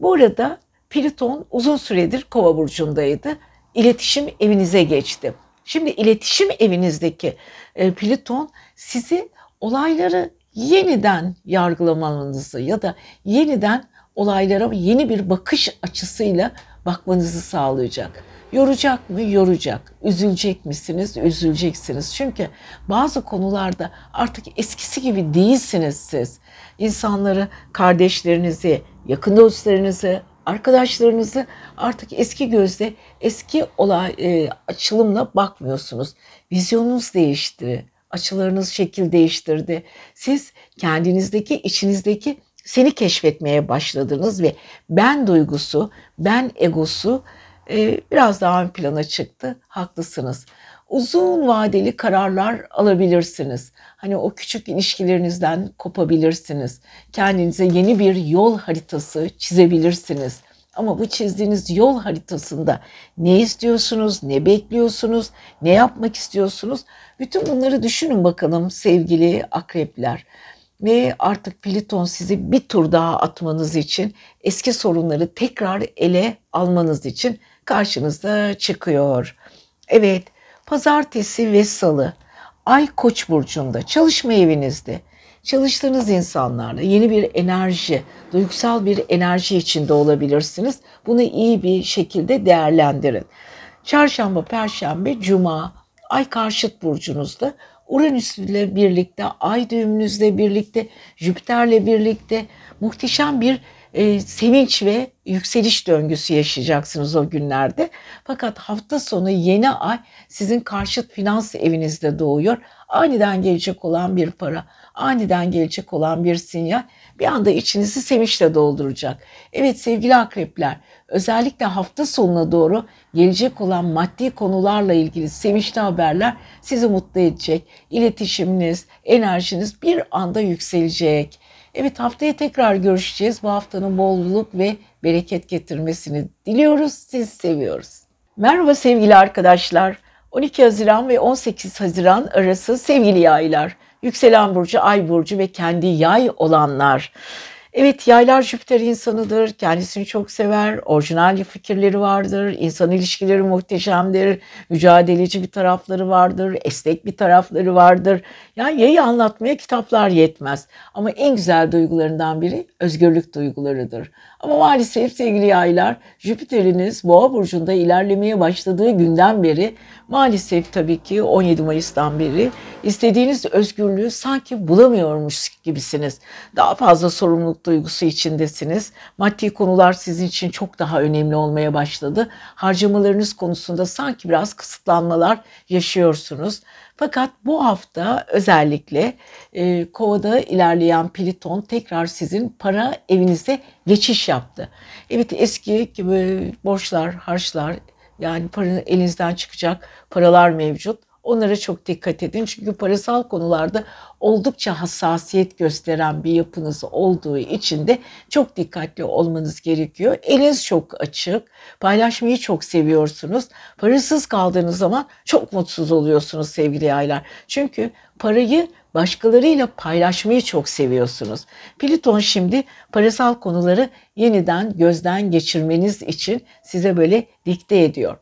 Bu arada Plüton uzun süredir Kova burcundaydı. İletişim evinize geçti. Şimdi iletişim evinizdeki e, Plüton sizi olayları yeniden yargılamanızı ya da yeniden olaylara yeni bir bakış açısıyla bakmanızı sağlayacak. Yoracak mı? Yoracak. Üzülecek misiniz? Üzüleceksiniz. Çünkü bazı konularda artık eskisi gibi değilsiniz siz. İnsanları, kardeşlerinizi, yakın dostlarınızı, Arkadaşlarınızı artık eski gözle, eski olay e, açılımla bakmıyorsunuz. Vizyonunuz değişti, açılarınız şekil değiştirdi. Siz kendinizdeki, içinizdeki seni keşfetmeye başladınız ve ben duygusu, ben egosu e, biraz daha ön plana çıktı. Haklısınız. Uzun vadeli kararlar alabilirsiniz. Hani o küçük ilişkilerinizden kopabilirsiniz. Kendinize yeni bir yol haritası çizebilirsiniz. Ama bu çizdiğiniz yol haritasında ne istiyorsunuz, ne bekliyorsunuz, ne yapmak istiyorsunuz? Bütün bunları düşünün bakalım sevgili akrepler. Ve artık Pliton sizi bir tur daha atmanız için, eski sorunları tekrar ele almanız için karşınızda çıkıyor. Evet, pazartesi ve salı Ay Koç burcunda, çalışma evinizde, çalıştığınız insanlarla yeni bir enerji, duygusal bir enerji içinde olabilirsiniz. Bunu iyi bir şekilde değerlendirin. Çarşamba, perşembe, cuma Ay karşıt burcunuzda Uranüs ile birlikte, Ay düğümünüzle birlikte, Jüpiter'le birlikte muhteşem bir e, sevinç ve yükseliş döngüsü yaşayacaksınız o günlerde. Fakat hafta sonu yeni ay sizin karşıt finans evinizde doğuyor. Aniden gelecek olan bir para, aniden gelecek olan bir sinyal bir anda içinizi sevinçle dolduracak. Evet sevgili akrepler, özellikle hafta sonuna doğru gelecek olan maddi konularla ilgili sevinçli haberler sizi mutlu edecek. İletişiminiz, enerjiniz bir anda yükselecek. Evet haftaya tekrar görüşeceğiz. Bu haftanın bolluk ve bereket getirmesini diliyoruz. Siz seviyoruz. Merhaba sevgili arkadaşlar. 12 Haziran ve 18 Haziran arası sevgili yaylar. Yükselen burcu, ay burcu ve kendi yay olanlar. Evet yaylar Jüpiter insanıdır. Kendisini çok sever. Orijinal fikirleri vardır. İnsan ilişkileri muhteşemdir. Mücadeleci bir tarafları vardır. Esnek bir tarafları vardır. Yani yayı anlatmaya kitaplar yetmez. Ama en güzel duygularından biri özgürlük duygularıdır. Ama maalesef sevgili yaylar Jüpiter'iniz Boğa burcunda ilerlemeye başladığı günden beri maalesef tabii ki 17 Mayıs'tan beri istediğiniz özgürlüğü sanki bulamıyormuş gibisiniz. Daha fazla sorumluluk duygusu içindesiniz. Maddi konular sizin için çok daha önemli olmaya başladı. Harcamalarınız konusunda sanki biraz kısıtlanmalar yaşıyorsunuz. Fakat bu hafta özellikle e, Kova'da ilerleyen Pliton tekrar sizin para evinize geçiş yaptı. Evet eski gibi borçlar, harçlar yani paranın elinizden çıkacak paralar mevcut. Onlara çok dikkat edin. Çünkü parasal konularda oldukça hassasiyet gösteren bir yapınız olduğu için de çok dikkatli olmanız gerekiyor. Eliniz çok açık. Paylaşmayı çok seviyorsunuz. Parasız kaldığınız zaman çok mutsuz oluyorsunuz sevgili yaylar. Çünkü parayı başkalarıyla paylaşmayı çok seviyorsunuz. Pliton şimdi parasal konuları yeniden gözden geçirmeniz için size böyle dikte ediyor.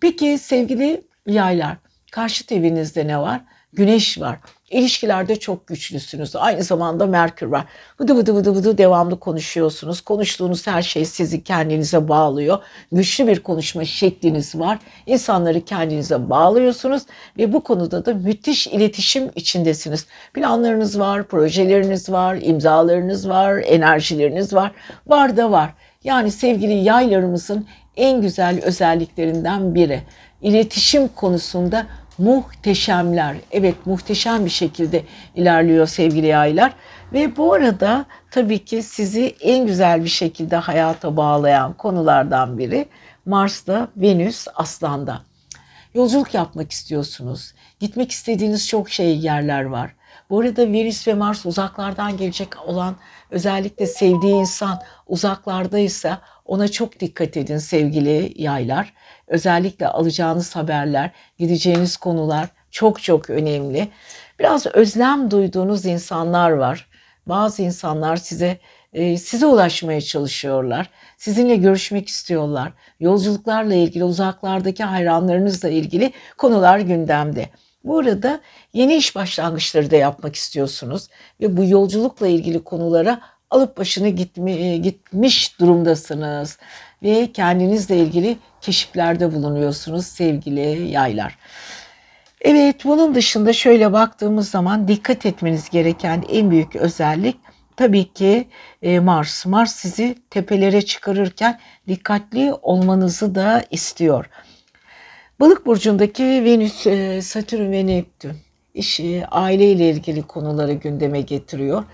Peki sevgili yaylar, karşıt evinizde ne var? Güneş var. İlişkilerde çok güçlüsünüz. Aynı zamanda Merkür var. Vıdı vıdı vıdı vıdı devamlı konuşuyorsunuz. Konuştuğunuz her şey sizi kendinize bağlıyor. Güçlü bir konuşma şekliniz var. İnsanları kendinize bağlıyorsunuz ve bu konuda da müthiş iletişim içindesiniz. Planlarınız var, projeleriniz var, imzalarınız var, enerjileriniz var. Var da var. Yani sevgili yaylarımızın en güzel özelliklerinden biri. İletişim konusunda muhteşemler. Evet muhteşem bir şekilde ilerliyor sevgili yaylar. Ve bu arada tabii ki sizi en güzel bir şekilde hayata bağlayan konulardan biri Mars'ta Venüs Aslan'da. Yolculuk yapmak istiyorsunuz. Gitmek istediğiniz çok şey yerler var. Bu arada Venüs ve Mars uzaklardan gelecek olan özellikle sevdiği insan uzaklardaysa ona çok dikkat edin sevgili yaylar. Özellikle alacağınız haberler, gideceğiniz konular çok çok önemli. Biraz özlem duyduğunuz insanlar var. Bazı insanlar size e, size ulaşmaya çalışıyorlar. Sizinle görüşmek istiyorlar. Yolculuklarla ilgili, uzaklardaki hayranlarınızla ilgili konular gündemde. Bu arada yeni iş başlangıçları da yapmak istiyorsunuz ve bu yolculukla ilgili konulara alıp başını gitmi, gitmiş durumdasınız ve kendinizle ilgili keşiflerde bulunuyorsunuz sevgili yaylar. Evet bunun dışında şöyle baktığımız zaman dikkat etmeniz gereken en büyük özellik tabii ki e, Mars. Mars sizi tepelere çıkarırken dikkatli olmanızı da istiyor. Balık burcundaki Venüs, e, Satürn ve Neptün iş, aileyle ilgili konuları gündeme getiriyor.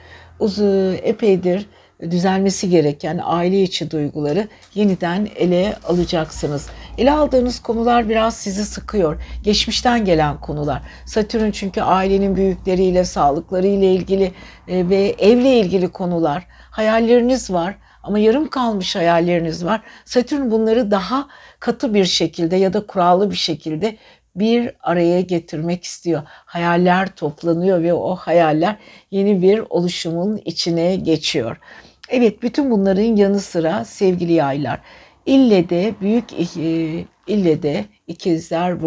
Uzun epeydir düzelmesi gereken aile içi duyguları yeniden ele alacaksınız. Ele aldığınız konular biraz sizi sıkıyor. Geçmişten gelen konular. Satürn çünkü ailenin büyükleriyle, sağlıklarıyla ilgili e, ve evle ilgili konular. Hayalleriniz var ama yarım kalmış hayalleriniz var. Satürn bunları daha katı bir şekilde ya da kurallı bir şekilde bir araya getirmek istiyor. Hayaller toplanıyor ve o hayaller yeni bir oluşumun içine geçiyor. Evet bütün bunların yanı sıra sevgili yaylar ille de büyük e, ille de ikizler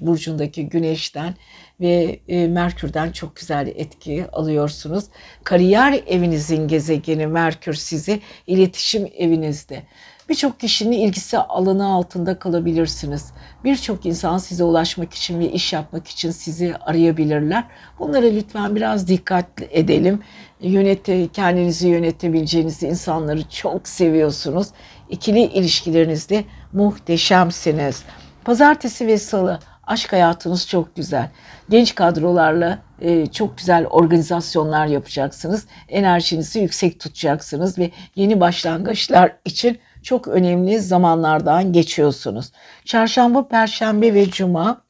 burcundaki güneşten ve e, Merkür'den çok güzel etki alıyorsunuz. Kariyer evinizin gezegeni Merkür sizi iletişim evinizde. Birçok kişinin ilgisi alanı altında kalabilirsiniz. Birçok insan size ulaşmak için ve iş yapmak için sizi arayabilirler. Bunlara lütfen biraz dikkat edelim. Yönete, kendinizi yönetebileceğiniz insanları çok seviyorsunuz. İkili ilişkilerinizde muhteşemsiniz. Pazartesi ve salı aşk hayatınız çok güzel. Genç kadrolarla e, çok güzel organizasyonlar yapacaksınız. Enerjinizi yüksek tutacaksınız ve yeni başlangıçlar için çok önemli zamanlardan geçiyorsunuz. Çarşamba, perşembe ve cuma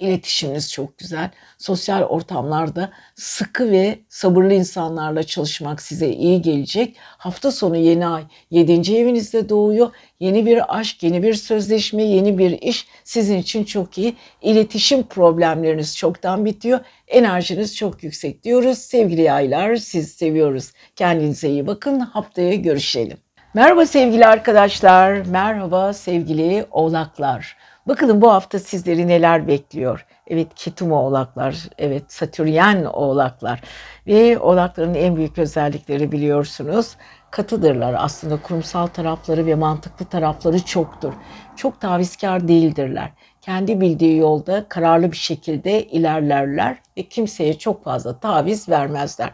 iletişiminiz çok güzel. Sosyal ortamlarda sıkı ve sabırlı insanlarla çalışmak size iyi gelecek. Hafta sonu yeni ay 7. evinizde doğuyor. Yeni bir aşk, yeni bir sözleşme, yeni bir iş sizin için çok iyi. İletişim problemleriniz çoktan bitiyor. Enerjiniz çok yüksek diyoruz. Sevgili yaylar siz seviyoruz. Kendinize iyi bakın. Haftaya görüşelim. Merhaba sevgili arkadaşlar, merhaba sevgili oğlaklar. Bakalım bu hafta sizleri neler bekliyor? Evet ketum oğlaklar, evet satüryen oğlaklar ve oğlakların en büyük özellikleri biliyorsunuz katıdırlar. Aslında kurumsal tarafları ve mantıklı tarafları çoktur. Çok tavizkar değildirler. Kendi bildiği yolda kararlı bir şekilde ilerlerler ve kimseye çok fazla taviz vermezler.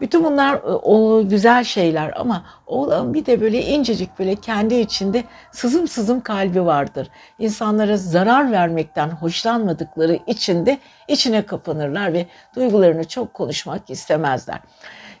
Bütün bunlar e, o güzel şeyler ama oğlan bir de böyle incecik böyle kendi içinde sızım sızım kalbi vardır. İnsanlara zarar vermekten hoşlanmadıkları için de içine kapanırlar ve duygularını çok konuşmak istemezler.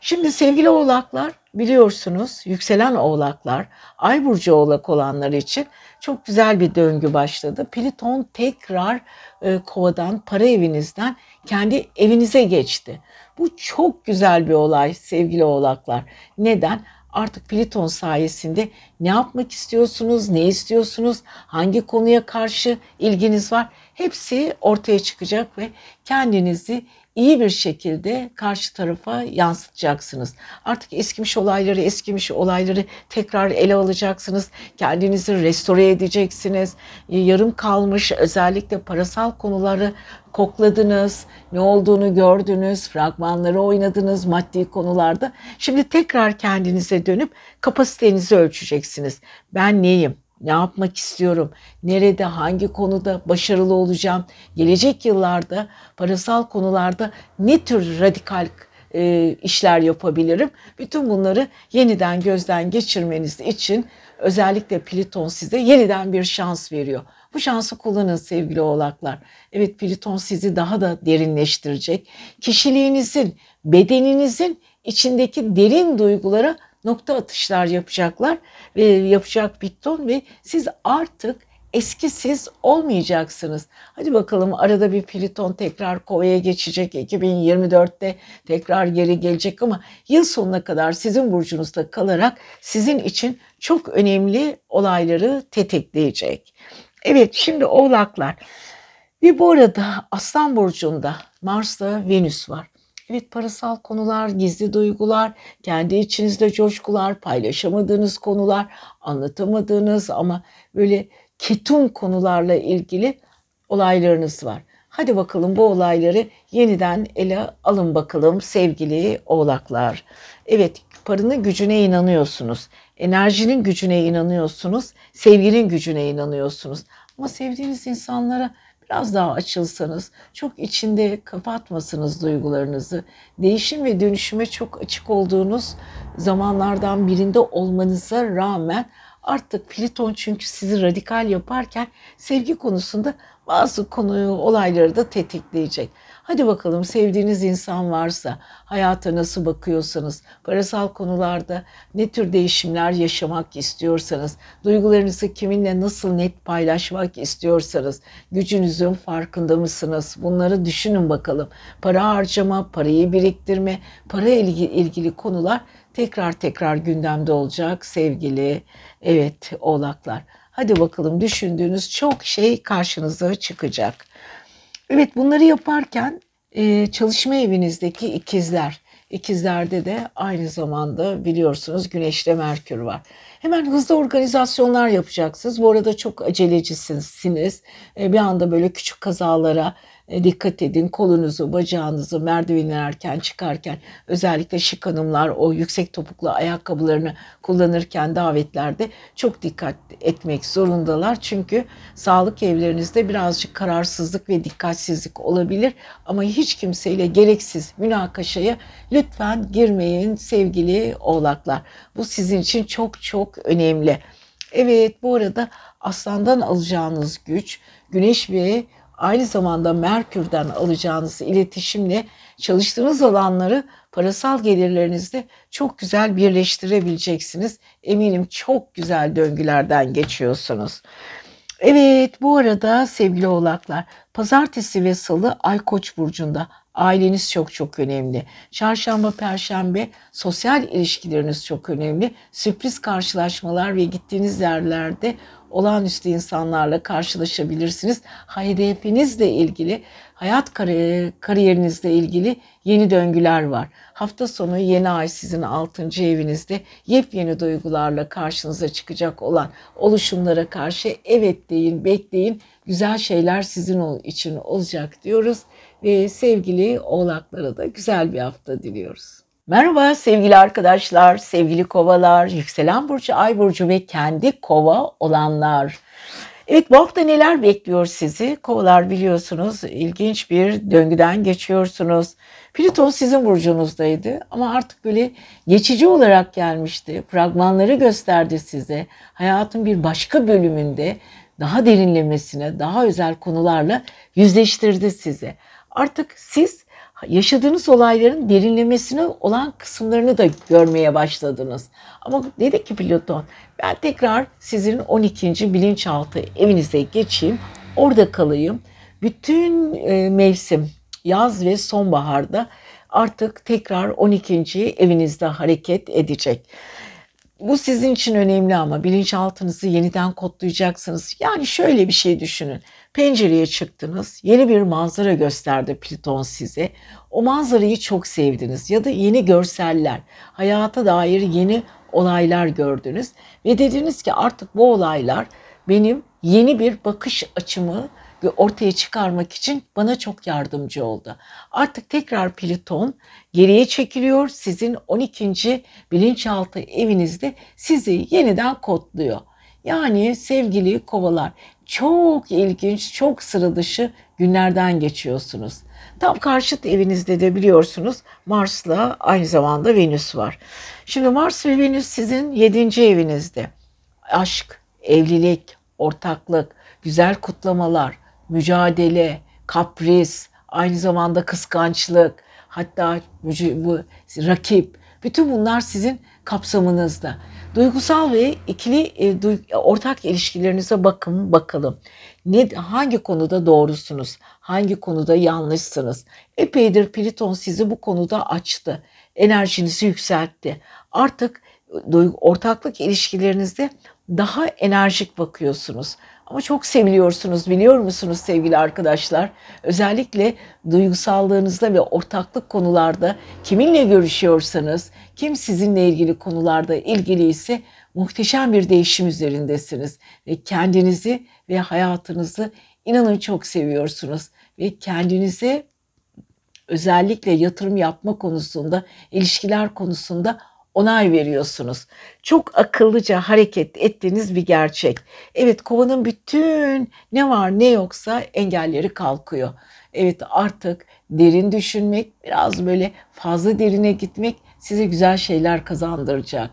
Şimdi sevgili oğlaklar biliyorsunuz yükselen oğlaklar, ay burcu oğlak olanlar için çok güzel bir döngü başladı. Pliton tekrar e, kovadan, para evinizden kendi evinize geçti. Bu çok güzel bir olay sevgili oğlaklar. Neden? Artık Pliton sayesinde ne yapmak istiyorsunuz, ne istiyorsunuz, hangi konuya karşı ilginiz var hepsi ortaya çıkacak ve kendinizi iyi bir şekilde karşı tarafa yansıtacaksınız. Artık eskimiş olayları, eskimiş olayları tekrar ele alacaksınız. Kendinizi restore edeceksiniz. Yarım kalmış özellikle parasal konuları kokladınız, ne olduğunu gördünüz, fragmanları oynadınız maddi konularda. Şimdi tekrar kendinize dönüp kapasitenizi ölçeceksiniz. Ben neyim? Ne yapmak istiyorum? Nerede, hangi konuda başarılı olacağım? Gelecek yıllarda parasal konularda ne tür radikal e, işler yapabilirim? Bütün bunları yeniden gözden geçirmeniz için özellikle Pliton size yeniden bir şans veriyor. Bu şansı kullanın sevgili oğlaklar. Evet Pliton sizi daha da derinleştirecek. Kişiliğinizin, bedeninizin içindeki derin duygulara nokta atışlar yapacaklar ve yapacak Pliton ve siz artık eski siz olmayacaksınız. Hadi bakalım arada bir Pliton tekrar Kova'ya geçecek 2024'te tekrar geri gelecek ama yıl sonuna kadar sizin burcunuzda kalarak sizin için çok önemli olayları tetikleyecek. Evet şimdi oğlaklar. Ve bu arada Aslan Burcu'nda Mars'ta Venüs var. Evet parasal konular, gizli duygular, kendi içinizde coşkular, paylaşamadığınız konular, anlatamadığınız ama böyle ketum konularla ilgili olaylarınız var. Hadi bakalım bu olayları yeniden ele alın bakalım sevgili oğlaklar. Evet paranın gücüne inanıyorsunuz. Enerjinin gücüne inanıyorsunuz. Sevginin gücüne inanıyorsunuz. Ama sevdiğiniz insanlara biraz daha açılsanız, çok içinde kapatmasınız duygularınızı. Değişim ve dönüşüme çok açık olduğunuz zamanlardan birinde olmanıza rağmen artık Pliton çünkü sizi radikal yaparken sevgi konusunda bazı konuyu, olayları da tetikleyecek. Hadi bakalım sevdiğiniz insan varsa, hayata nasıl bakıyorsanız, parasal konularda ne tür değişimler yaşamak istiyorsanız, duygularınızı kiminle nasıl net paylaşmak istiyorsanız, gücünüzün farkında mısınız? Bunları düşünün bakalım. Para harcama, parayı biriktirme, para ilgili, ilgili konular tekrar tekrar gündemde olacak sevgili evet oğlaklar. Hadi bakalım düşündüğünüz çok şey karşınıza çıkacak. Evet bunları yaparken e, çalışma evinizdeki ikizler, ikizlerde de aynı zamanda biliyorsunuz Güneş'te Merkür var. Hemen hızlı organizasyonlar yapacaksınız. Bu arada çok acelecisiniz. E, bir anda böyle küçük kazalara dikkat edin. Kolunuzu, bacağınızı merdiven çıkarken özellikle şık hanımlar o yüksek topuklu ayakkabılarını kullanırken davetlerde çok dikkat etmek zorundalar. Çünkü sağlık evlerinizde birazcık kararsızlık ve dikkatsizlik olabilir. Ama hiç kimseyle gereksiz münakaşaya lütfen girmeyin sevgili oğlaklar. Bu sizin için çok çok önemli. Evet bu arada aslandan alacağınız güç güneş ve aynı zamanda Merkür'den alacağınız iletişimle çalıştığınız alanları parasal gelirlerinizde çok güzel birleştirebileceksiniz. Eminim çok güzel döngülerden geçiyorsunuz. Evet bu arada sevgili oğlaklar pazartesi ve salı Ay Koç burcunda aileniz çok çok önemli. Çarşamba, perşembe sosyal ilişkileriniz çok önemli. Sürpriz karşılaşmalar ve gittiğiniz yerlerde olağanüstü insanlarla karşılaşabilirsiniz. Hedefinizle ilgili, hayat kariyerinizle ilgili yeni döngüler var. Hafta sonu yeni ay sizin 6. evinizde yepyeni duygularla karşınıza çıkacak olan oluşumlara karşı evet deyin, bekleyin. Güzel şeyler sizin için olacak diyoruz ve sevgili oğlaklara da güzel bir hafta diliyoruz. Merhaba sevgili arkadaşlar, sevgili kovalar, yükselen burcu, ay burcu ve kendi kova olanlar. Evet bu hafta neler bekliyor sizi? Kovalar biliyorsunuz ilginç bir döngüden geçiyorsunuz. Plüton sizin burcunuzdaydı ama artık böyle geçici olarak gelmişti. Fragmanları gösterdi size. Hayatın bir başka bölümünde daha derinlemesine, daha özel konularla yüzleştirdi sizi. Artık siz yaşadığınız olayların derinlemesine olan kısımlarını da görmeye başladınız. Ama dedi ki Platon ben tekrar sizin 12. bilinçaltı evinize geçeyim. Orada kalayım. Bütün e, mevsim yaz ve sonbaharda artık tekrar 12. evinizde hareket edecek. Bu sizin için önemli ama bilinçaltınızı yeniden kodlayacaksınız. Yani şöyle bir şey düşünün. Pencereye çıktınız, yeni bir manzara gösterdi Plüton size. O manzarayı çok sevdiniz ya da yeni görseller, hayata dair yeni olaylar gördünüz ve dediniz ki artık bu olaylar benim yeni bir bakış açımı ortaya çıkarmak için bana çok yardımcı oldu. Artık tekrar Plüton geriye çekiliyor. Sizin 12. bilinçaltı evinizde sizi yeniden kodluyor. Yani sevgili kovalar çok ilginç, çok sıra dışı günlerden geçiyorsunuz. Tam karşıt evinizde de biliyorsunuz Mars'la aynı zamanda Venüs var. Şimdi Mars ve Venüs sizin 7. evinizde. Aşk, evlilik, ortaklık, güzel kutlamalar, mücadele, kapris, aynı zamanda kıskançlık, hatta bu rakip, bütün bunlar sizin kapsamınızda. Duygusal ve ikili e, ortak ilişkilerinize bakın bakalım. Ne hangi konuda doğrusunuz? Hangi konuda yanlışsınız? Epeydir Pliton sizi bu konuda açtı. Enerjinizi yükseltti. Artık ortaklık ilişkilerinizde daha enerjik bakıyorsunuz. Ama çok seviliyorsunuz biliyor musunuz sevgili arkadaşlar? Özellikle duygusallığınızda ve ortaklık konularda kiminle görüşüyorsanız, kim sizinle ilgili konularda ilgili ise muhteşem bir değişim üzerindesiniz. Ve kendinizi ve hayatınızı inanın çok seviyorsunuz. Ve kendinize özellikle yatırım yapma konusunda, ilişkiler konusunda onay veriyorsunuz. Çok akıllıca hareket ettiğiniz bir gerçek. Evet kovanın bütün ne var ne yoksa engelleri kalkıyor. Evet artık derin düşünmek, biraz böyle fazla derine gitmek size güzel şeyler kazandıracak.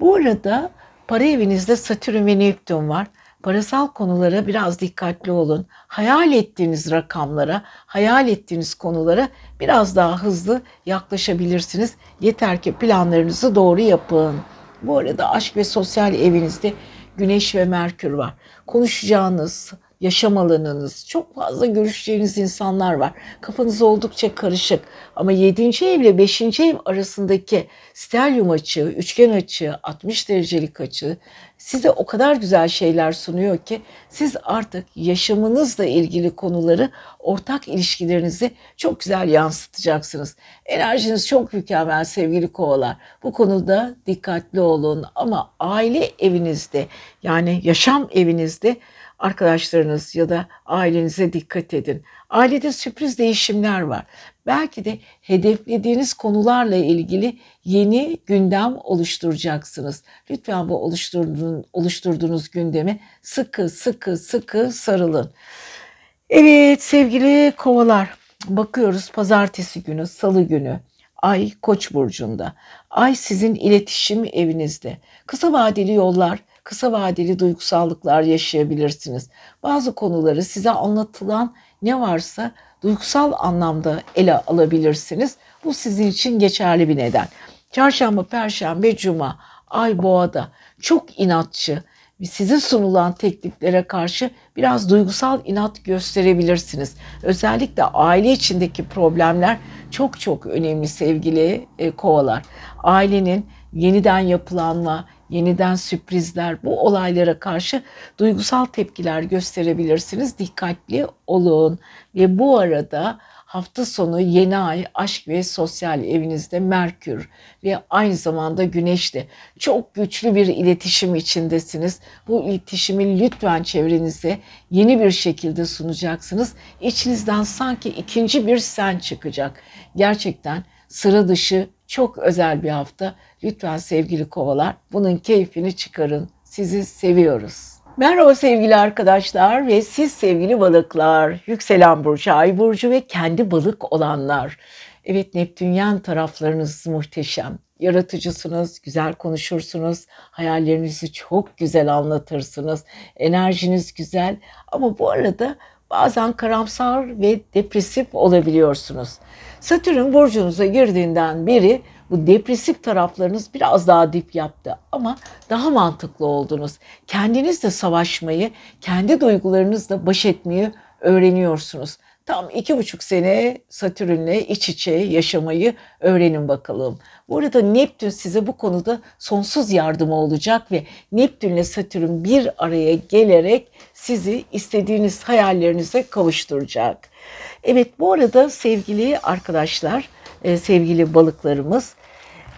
Bu arada para evinizde Satürn ve Neptün var. Parasal konulara biraz dikkatli olun. Hayal ettiğiniz rakamlara, hayal ettiğiniz konulara biraz daha hızlı yaklaşabilirsiniz. Yeter ki planlarınızı doğru yapın. Bu arada aşk ve sosyal evinizde Güneş ve Merkür var. Konuşacağınız, yaşam alanınız, çok fazla görüşeceğiniz insanlar var. Kafanız oldukça karışık ama 7. ev ile 5. ev arasındaki stelyum açığı, üçgen açığı, 60 derecelik açı size o kadar güzel şeyler sunuyor ki siz artık yaşamınızla ilgili konuları ortak ilişkilerinizi çok güzel yansıtacaksınız. Enerjiniz çok mükemmel sevgili kovalar. Bu konuda dikkatli olun ama aile evinizde yani yaşam evinizde arkadaşlarınız ya da ailenize dikkat edin. Ailede sürpriz değişimler var. Belki de hedeflediğiniz konularla ilgili yeni gündem oluşturacaksınız. Lütfen bu oluşturduğunuz, oluşturduğunuz gündemi sıkı sıkı sıkı sarılın. Evet sevgili kovalar bakıyoruz pazartesi günü salı günü Ay Koç burcunda. Ay sizin iletişim evinizde. Kısa vadeli yollar kısa vadeli duygusallıklar yaşayabilirsiniz. Bazı konuları size anlatılan ne varsa duygusal anlamda ele alabilirsiniz. Bu sizin için geçerli bir neden. Çarşamba, Perşembe, Cuma, Ay Boğa'da çok inatçı, size sunulan tekliflere karşı biraz duygusal inat gösterebilirsiniz. Özellikle aile içindeki problemler çok çok önemli sevgili e, kovalar. Ailenin yeniden yapılanma, yeniden sürprizler, bu olaylara karşı duygusal tepkiler gösterebilirsiniz. Dikkatli olun ve bu arada hafta sonu yeni ay aşk ve sosyal evinizde Merkür ve aynı zamanda Güneş'te çok güçlü bir iletişim içindesiniz. Bu iletişimi lütfen çevrenize yeni bir şekilde sunacaksınız. İçinizden sanki ikinci bir sen çıkacak. Gerçekten sıra dışı çok özel bir hafta. Lütfen sevgili kovalar bunun keyfini çıkarın. Sizi seviyoruz. Merhaba sevgili arkadaşlar ve siz sevgili balıklar, yükselen burcu, ay burcu ve kendi balık olanlar. Evet Neptünyen taraflarınız muhteşem. Yaratıcısınız, güzel konuşursunuz, hayallerinizi çok güzel anlatırsınız, enerjiniz güzel ama bu arada bazen karamsar ve depresif olabiliyorsunuz. Satürn burcunuza girdiğinden beri bu depresif taraflarınız biraz daha dip yaptı ama daha mantıklı oldunuz. Kendinizle savaşmayı, kendi duygularınızla baş etmeyi öğreniyorsunuz. Tam iki buçuk sene Satürn'le iç içe yaşamayı öğrenin bakalım. Bu arada Neptün size bu konuda sonsuz yardımı olacak ve Neptünle Satürn bir araya gelerek sizi istediğiniz hayallerinize kavuşturacak. Evet bu arada sevgili arkadaşlar, e, sevgili balıklarımız,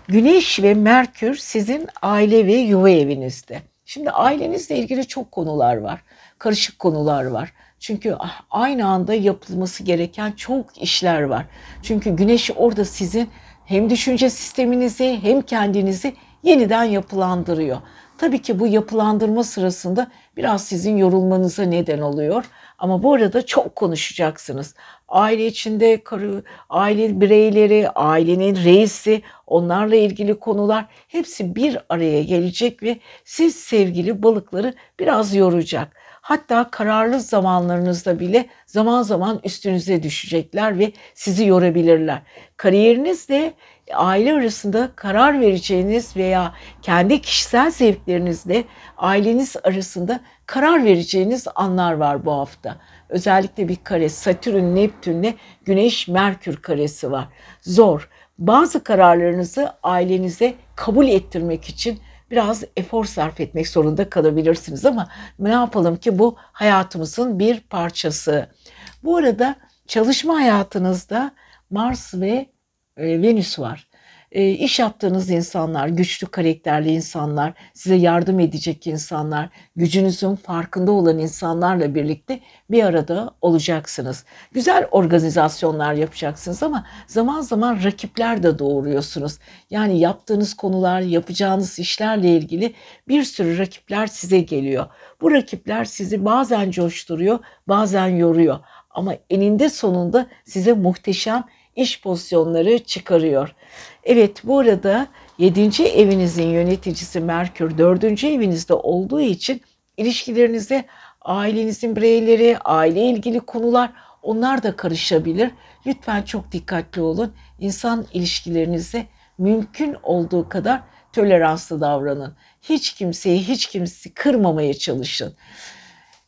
Güneş ve Merkür sizin aile ve yuva evinizde. Şimdi ailenizle ilgili çok konular var. Karışık konular var. Çünkü ah, aynı anda yapılması gereken çok işler var. Çünkü güneş orada sizin hem düşünce sisteminizi hem kendinizi yeniden yapılandırıyor. Tabii ki bu yapılandırma sırasında biraz sizin yorulmanıza neden oluyor. Ama bu arada çok konuşacaksınız. Aile içinde karı, aile bireyleri, ailenin reisi, onlarla ilgili konular hepsi bir araya gelecek ve siz sevgili balıkları biraz yoracak. Hatta kararlı zamanlarınızda bile zaman zaman üstünüze düşecekler ve sizi yorabilirler. Kariyerinizde aile arasında karar vereceğiniz veya kendi kişisel zevklerinizle aileniz arasında karar vereceğiniz anlar var bu hafta. Özellikle bir kare Satürn, Neptünle Güneş, Merkür karesi var. Zor. Bazı kararlarınızı ailenize kabul ettirmek için biraz efor sarf etmek zorunda kalabilirsiniz ama ne yapalım ki bu hayatımızın bir parçası. Bu arada çalışma hayatınızda Mars ve e, Venüs var. e, iş yaptığınız insanlar, güçlü karakterli insanlar, size yardım edecek insanlar, gücünüzün farkında olan insanlarla birlikte bir arada olacaksınız. Güzel organizasyonlar yapacaksınız ama zaman zaman rakipler de doğuruyorsunuz. Yani yaptığınız konular, yapacağınız işlerle ilgili bir sürü rakipler size geliyor. Bu rakipler sizi bazen coşturuyor, bazen yoruyor ama eninde sonunda size muhteşem iş pozisyonları çıkarıyor. Evet bu arada 7. evinizin yöneticisi Merkür 4. evinizde olduğu için ilişkilerinize ailenizin bireyleri, aile ilgili konular onlar da karışabilir. Lütfen çok dikkatli olun. İnsan ilişkilerinize mümkün olduğu kadar toleranslı davranın. Hiç kimseyi hiç kimseyi kırmamaya çalışın.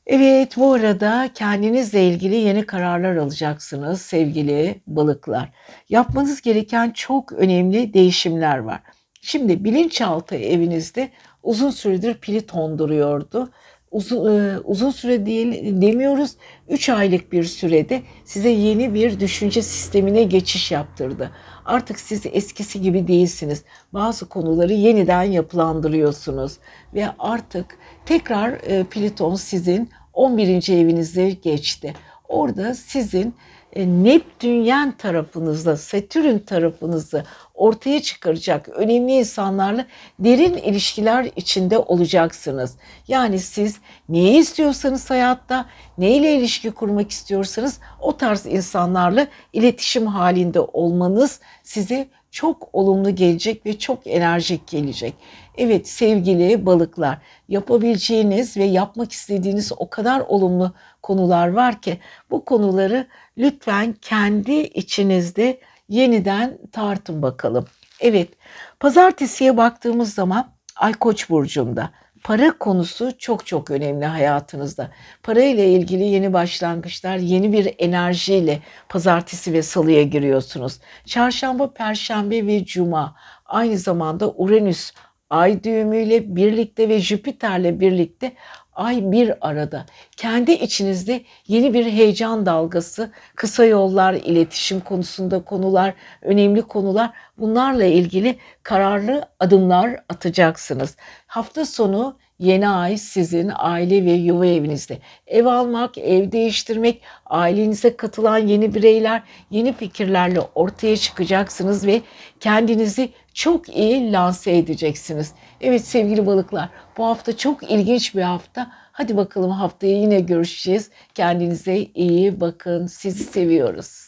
Evet bu arada kendinizle ilgili yeni kararlar alacaksınız sevgili balıklar. Yapmanız gereken çok önemli değişimler var. Şimdi bilinçaltı evinizde uzun süredir Pliton duruyordu. Uzun, e, uzun süre değil demiyoruz. 3 aylık bir sürede size yeni bir düşünce sistemine geçiş yaptırdı. Artık siz eskisi gibi değilsiniz. Bazı konuları yeniden yapılandırıyorsunuz ve artık tekrar e, Pliton sizin 11. evinize geçti. Orada sizin e, Neptünyen tarafınızda, Satürn tarafınızı ortaya çıkaracak önemli insanlarla derin ilişkiler içinde olacaksınız. Yani siz neyi istiyorsanız hayatta, neyle ilişki kurmak istiyorsanız o tarz insanlarla iletişim halinde olmanız size çok olumlu gelecek ve çok enerjik gelecek. Evet sevgili balıklar yapabileceğiniz ve yapmak istediğiniz o kadar olumlu konular var ki bu konuları lütfen kendi içinizde yeniden tartın bakalım. Evet pazartesiye baktığımız zaman Ay Koç burcunda para konusu çok çok önemli hayatınızda. Para ile ilgili yeni başlangıçlar, yeni bir enerjiyle pazartesi ve salıya giriyorsunuz. Çarşamba, perşembe ve cuma aynı zamanda Uranüs ay düğümüyle birlikte ve Jüpiter'le birlikte ay bir arada. Kendi içinizde yeni bir heyecan dalgası, kısa yollar, iletişim konusunda konular, önemli konular bunlarla ilgili kararlı adımlar atacaksınız. Hafta sonu yeni ay sizin aile ve yuva evinizde. Ev almak, ev değiştirmek, ailenize katılan yeni bireyler, yeni fikirlerle ortaya çıkacaksınız ve kendinizi çok iyi lanse edeceksiniz. Evet sevgili balıklar bu hafta çok ilginç bir hafta. Hadi bakalım haftaya yine görüşeceğiz. Kendinize iyi bakın. Sizi seviyoruz.